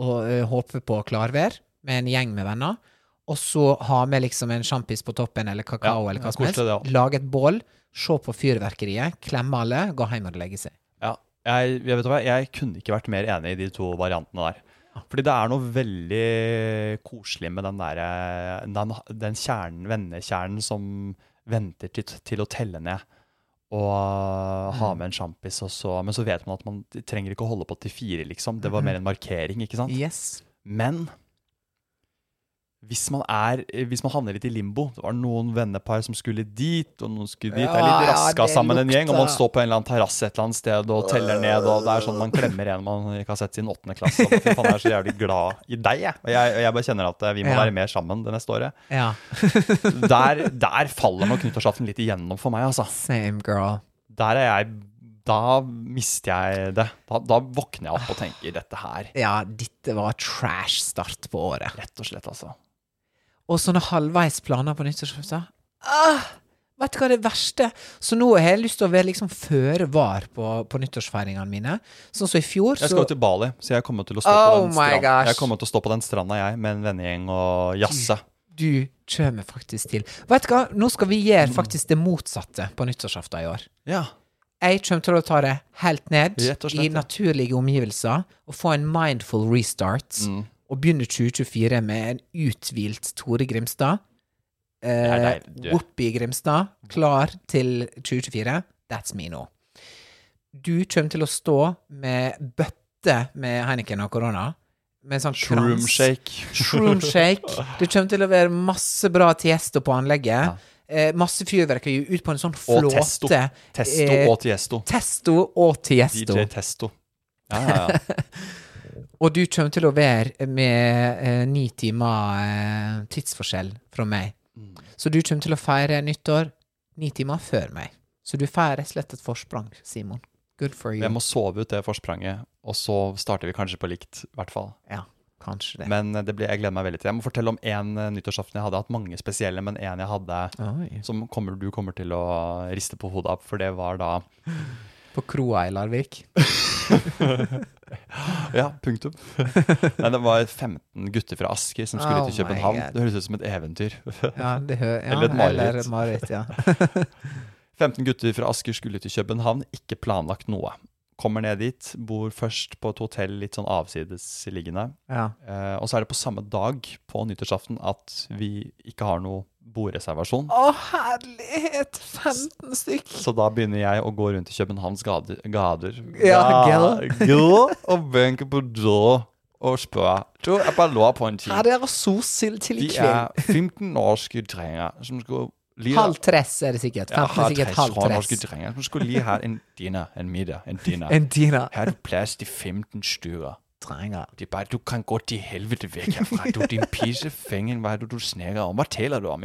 og eh, håpe på klarvær med en gjeng med venner. Og så ha med liksom en sjampis på toppen eller kakao Ja, eller hva som helst. også. Lage et bål, se på fyrverkeriet, klemme alle, gå hjem og legge seg. Ja, jeg, jeg vet hva, jeg kunne ikke vært mer enig i de to variantene der. Fordi det er noe veldig koselig med den der, den, den kjernen, vennekjernen som venter til, til å telle ned. Og ha med en sjampis, men så vet man at man trenger ikke å holde på til fire, liksom. Det var mer en markering, ikke sant? Yes. Men hvis man, er, hvis man havner litt i limbo Det var noen vennepar som skulle dit, og noen skulle dit. det er litt ja, raska ja, sammen en gjeng, og man står på en eller annen terrasse et eller annet sted og teller ned, og det er sånn man klemmer en man ikke har sett siden åttende klasse. Og fy faen, jeg er så jævlig glad i deg, jeg. Og jeg, og jeg bare kjenner at eh, vi må Ja. være mer sammen det neste året. Ja. <laughs> Der, der faller nok nyttårsaften litt igjennom for meg, altså. Same girl. Der er jeg Da mister jeg det. Da, da våkner jeg opp og tenker dette her. Ja, dette var trash start på året. Rett og slett, altså. Og sånne halvveis planer på nyttårsaften. Ah, vet du hva det verste? Så nå har jeg lyst til å være liksom føre var på, på nyttårsfeiringene mine. Sånn som i fjor, Jeg skal jo til Bali, så jeg kommer til å stå, Oh på, den stranden jeg kommer til å stå på den stranda, jeg, med en vennegjeng og jazze. Du kommer faktisk til Vet du hva, nå skal vi gjøre faktisk det motsatte på nyttårsaften i år. Ja. Jeg kommer til å ta det helt ned slett, i naturlige omgivelser og få en mindful restart. Mm. Og begynne 2024 med en uthvilt Tore Grimstad. Eh. Whoopi Grimstad, klar til 2024. That's me nå. Du kommer til å stå med bøtte med Heineken og korona. Med en sånn Shroom krans. shake. Shroom shake. <laughs> Det kommer til å være masse bra tiesto på anlegget. Eh, masse fyrverkeri ut på en sånn Og flåte. testo. Testo Eh, og tiesto. Testo og tiesto. DJ Testo. Ja, ja, ja. <laughs> Og du kommer til å være med eh, ni timer eh, tidsforskjell fra meg. Mm. Så du kommer til å feire nyttår ni timer før meg. Så du får rett og slett et forsprang, Simon. Good for you. Jeg må sove ut det forspranget, og så starter vi kanskje på likt, i hvert fall. Ja, kanskje det. Men eh, det blir, jeg gleder meg veldig til. Jeg må fortelle om én nyttårsaften. Jeg hadde hatt mange spesielle, men en jeg hadde Oi. som kommer, du kommer til å riste på hodet av, for det var da <laughs> På kroa i Larvik. <laughs> Ja, punktum. <laughs> Nei, det var 15 gutter fra Asker som skulle Oh til København. Det høres ut som et eventyr. Ja, ja, Eller et mareritt. Mareritt, ja. <laughs> 15 gutter fra Asker skulle til København, ikke planlagt noe. Kommer ned dit, bor først på et hotell litt sånn avsidesliggende. ja. Eh, og så er det på samme dag, på nyttårsaften, at vi ikke har noe bordreservasjon. Å, herlighet! 15 stykk! Så da begynner jeg å gå rundt i Københavns gader, gader Ja, Ga- Gå og benke på døra og spørre Du, jeg bare lurer på en ting. Her er det solsild til i De kveld. er 15 norske drenger som skal Halv tress er det sikkert. 15 er sikkert halv norske tress. drenger som skulle lige ha en dinner, en middag, en dinner. En dinner. Her er du plads til 15 stykker. Trenger. Det er bare, du kan gå til helvete vekk herfra. Du, din pissefengen, hva er det du snakker om? Hva taler du om?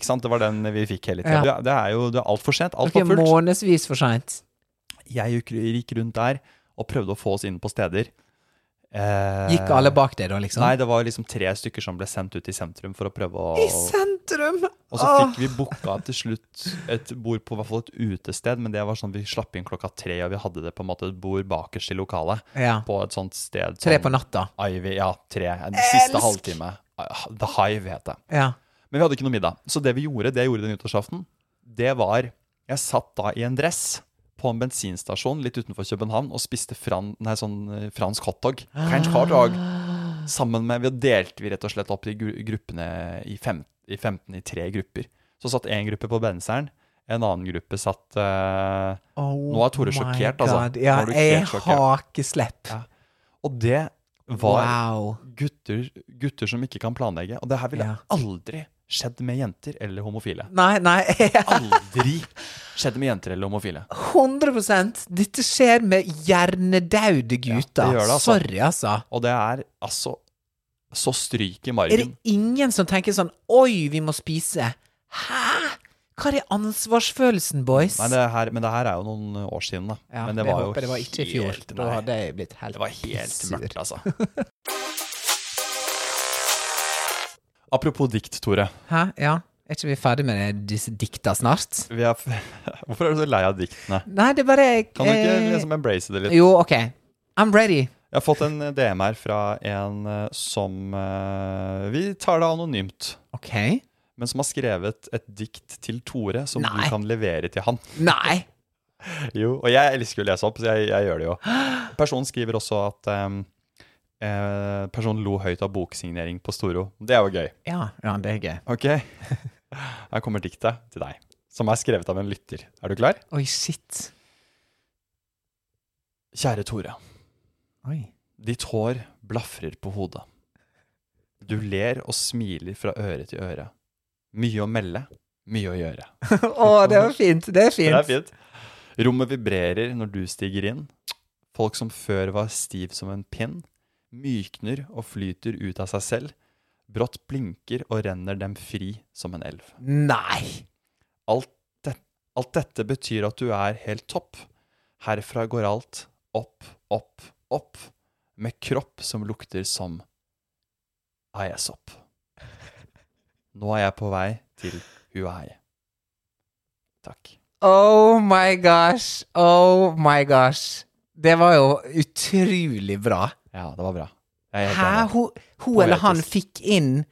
Ikke sant? Det var den vi fikk hele tida. Ja. Det, er jo det er altfor sent. Alt okay, var fullt. månedsvis for seint. Jeg gikk, rundt der og prøvde å få oss inn på steder. Eh, Gikk alle bak deg da, liksom? Nei, det var liksom tre stykker som ble sendt ut i sentrum for å prøve å I sentrum! Og så fikk vi booka til slutt et bord på hvert fall et utested, men det var sånn vi slapp inn klokka tre, og vi hadde det på en måte et bord bakerst i lokalet. Ja. På et sånt sted. Tre sånn på natta. Ivy, ja, tre. En siste halvtime. Ah, The Hive het det. Ja. Men vi hadde ikke noe middag. Så det vi gjorde, det jeg gjorde den nyttårsaften, det var Jeg satt da i en dress på en bensinstasjon litt utenfor København og spiste fran, nei, sånn eh, fransk hotdog. French hotdog. Sammen med Vi delte vi rett og slett opp de gruppene i, fem, i 15 i tre grupper. Så satt én gruppe på benseren. En annen gruppe satt uh, Oh Nå er Tore sjokkert, altså. Ja, jeg har ikke slepp. Ja. Og det var Wow. gutter, gutter som ikke kan planlegge. Og det her ville Ja. aldri skjedd med jenter eller homofile. Nei, nei. <laughs> Aldri skjedd med jenter eller homofile. 100% Dette skjer med hjernedaude gutter. det gjør det, altså. Sorry, altså. Og det er altså så stryk i Er det ingen som tenker sånn Oi, vi må spise. Hæ? Hva er ansvarsfølelsen, boys? Nei, det her, men det her er jo noen år siden, da. Ja, men det var jo håper det var ikke i fjor. helt- Da hadde jeg blitt helt Det var helt mørkt, altså. <laughs> Apropos dikt, Tore. Hæ? Ja? Er ikke vi ferdig med disse dikta snart? Vi er <laughs> Hvorfor er du så lei av diktene? Nei, det er bare Kan du ikke liksom embrace det litt? Jo, OK. I'm ready. Jeg har fått en DM her fra en eh, som eh, Vi tar det anonymt. OK. Men som har skrevet et dikt til Tore som Nei. du kan levere til han. <laughs> Nei! Jo, og jeg elsker å lese opp, så jeg, jeg gjør det jo. <gasps> Personen skriver også at um, eh, personen lo høyt av boksignering på Storo. Det er jo gøy. Ja, ja, det er gøy. Ok? <laughs> Her kommer diktet til deg, som er skrevet av en lytter. Er du klar? Oi, shit. Kjære Tore. Oi. Ditt hår blafrer på hodet. Du ler og smiler fra øre til øre. Mye å melde, mye å gjøre. <laughs> Å, det var fint. Det er Det er fint. Rommet vibrerer når du stiger inn. Folk som før var stiv som en pinn, mykner og flyter ut av seg selv. Brått blinker og renner dem fri som en elv. Nei! Alt, det, alt dette betyr at du er helt topp. Herfra går alt opp, opp, opp. Med kropp som lukter som aesopp. Nå er jeg på vei til Huai. Takk. Oh my gosh. Oh my gosh. Det var jo utrolig bra. Ja, det var bra. Hæ? Hun, hun eller han fikk inn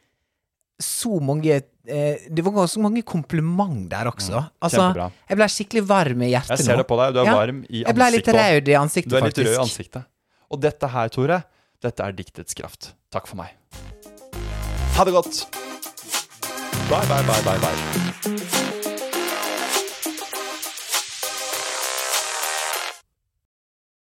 så mange eh, Det var ganske mange kompliment der også. altså, Mm, kjempebra. jeg ble skikkelig varm i hjertet Jeg ser nå. det på deg. Du er Ja, varm i Jeg ble litt ansiktet rød i ansiktet, Du er litt rød i ansiktet. Og dette her, Tore, dette er diktets kraft. Takk for meg. Ha det godt. Bye, bye, bye, bye, bye.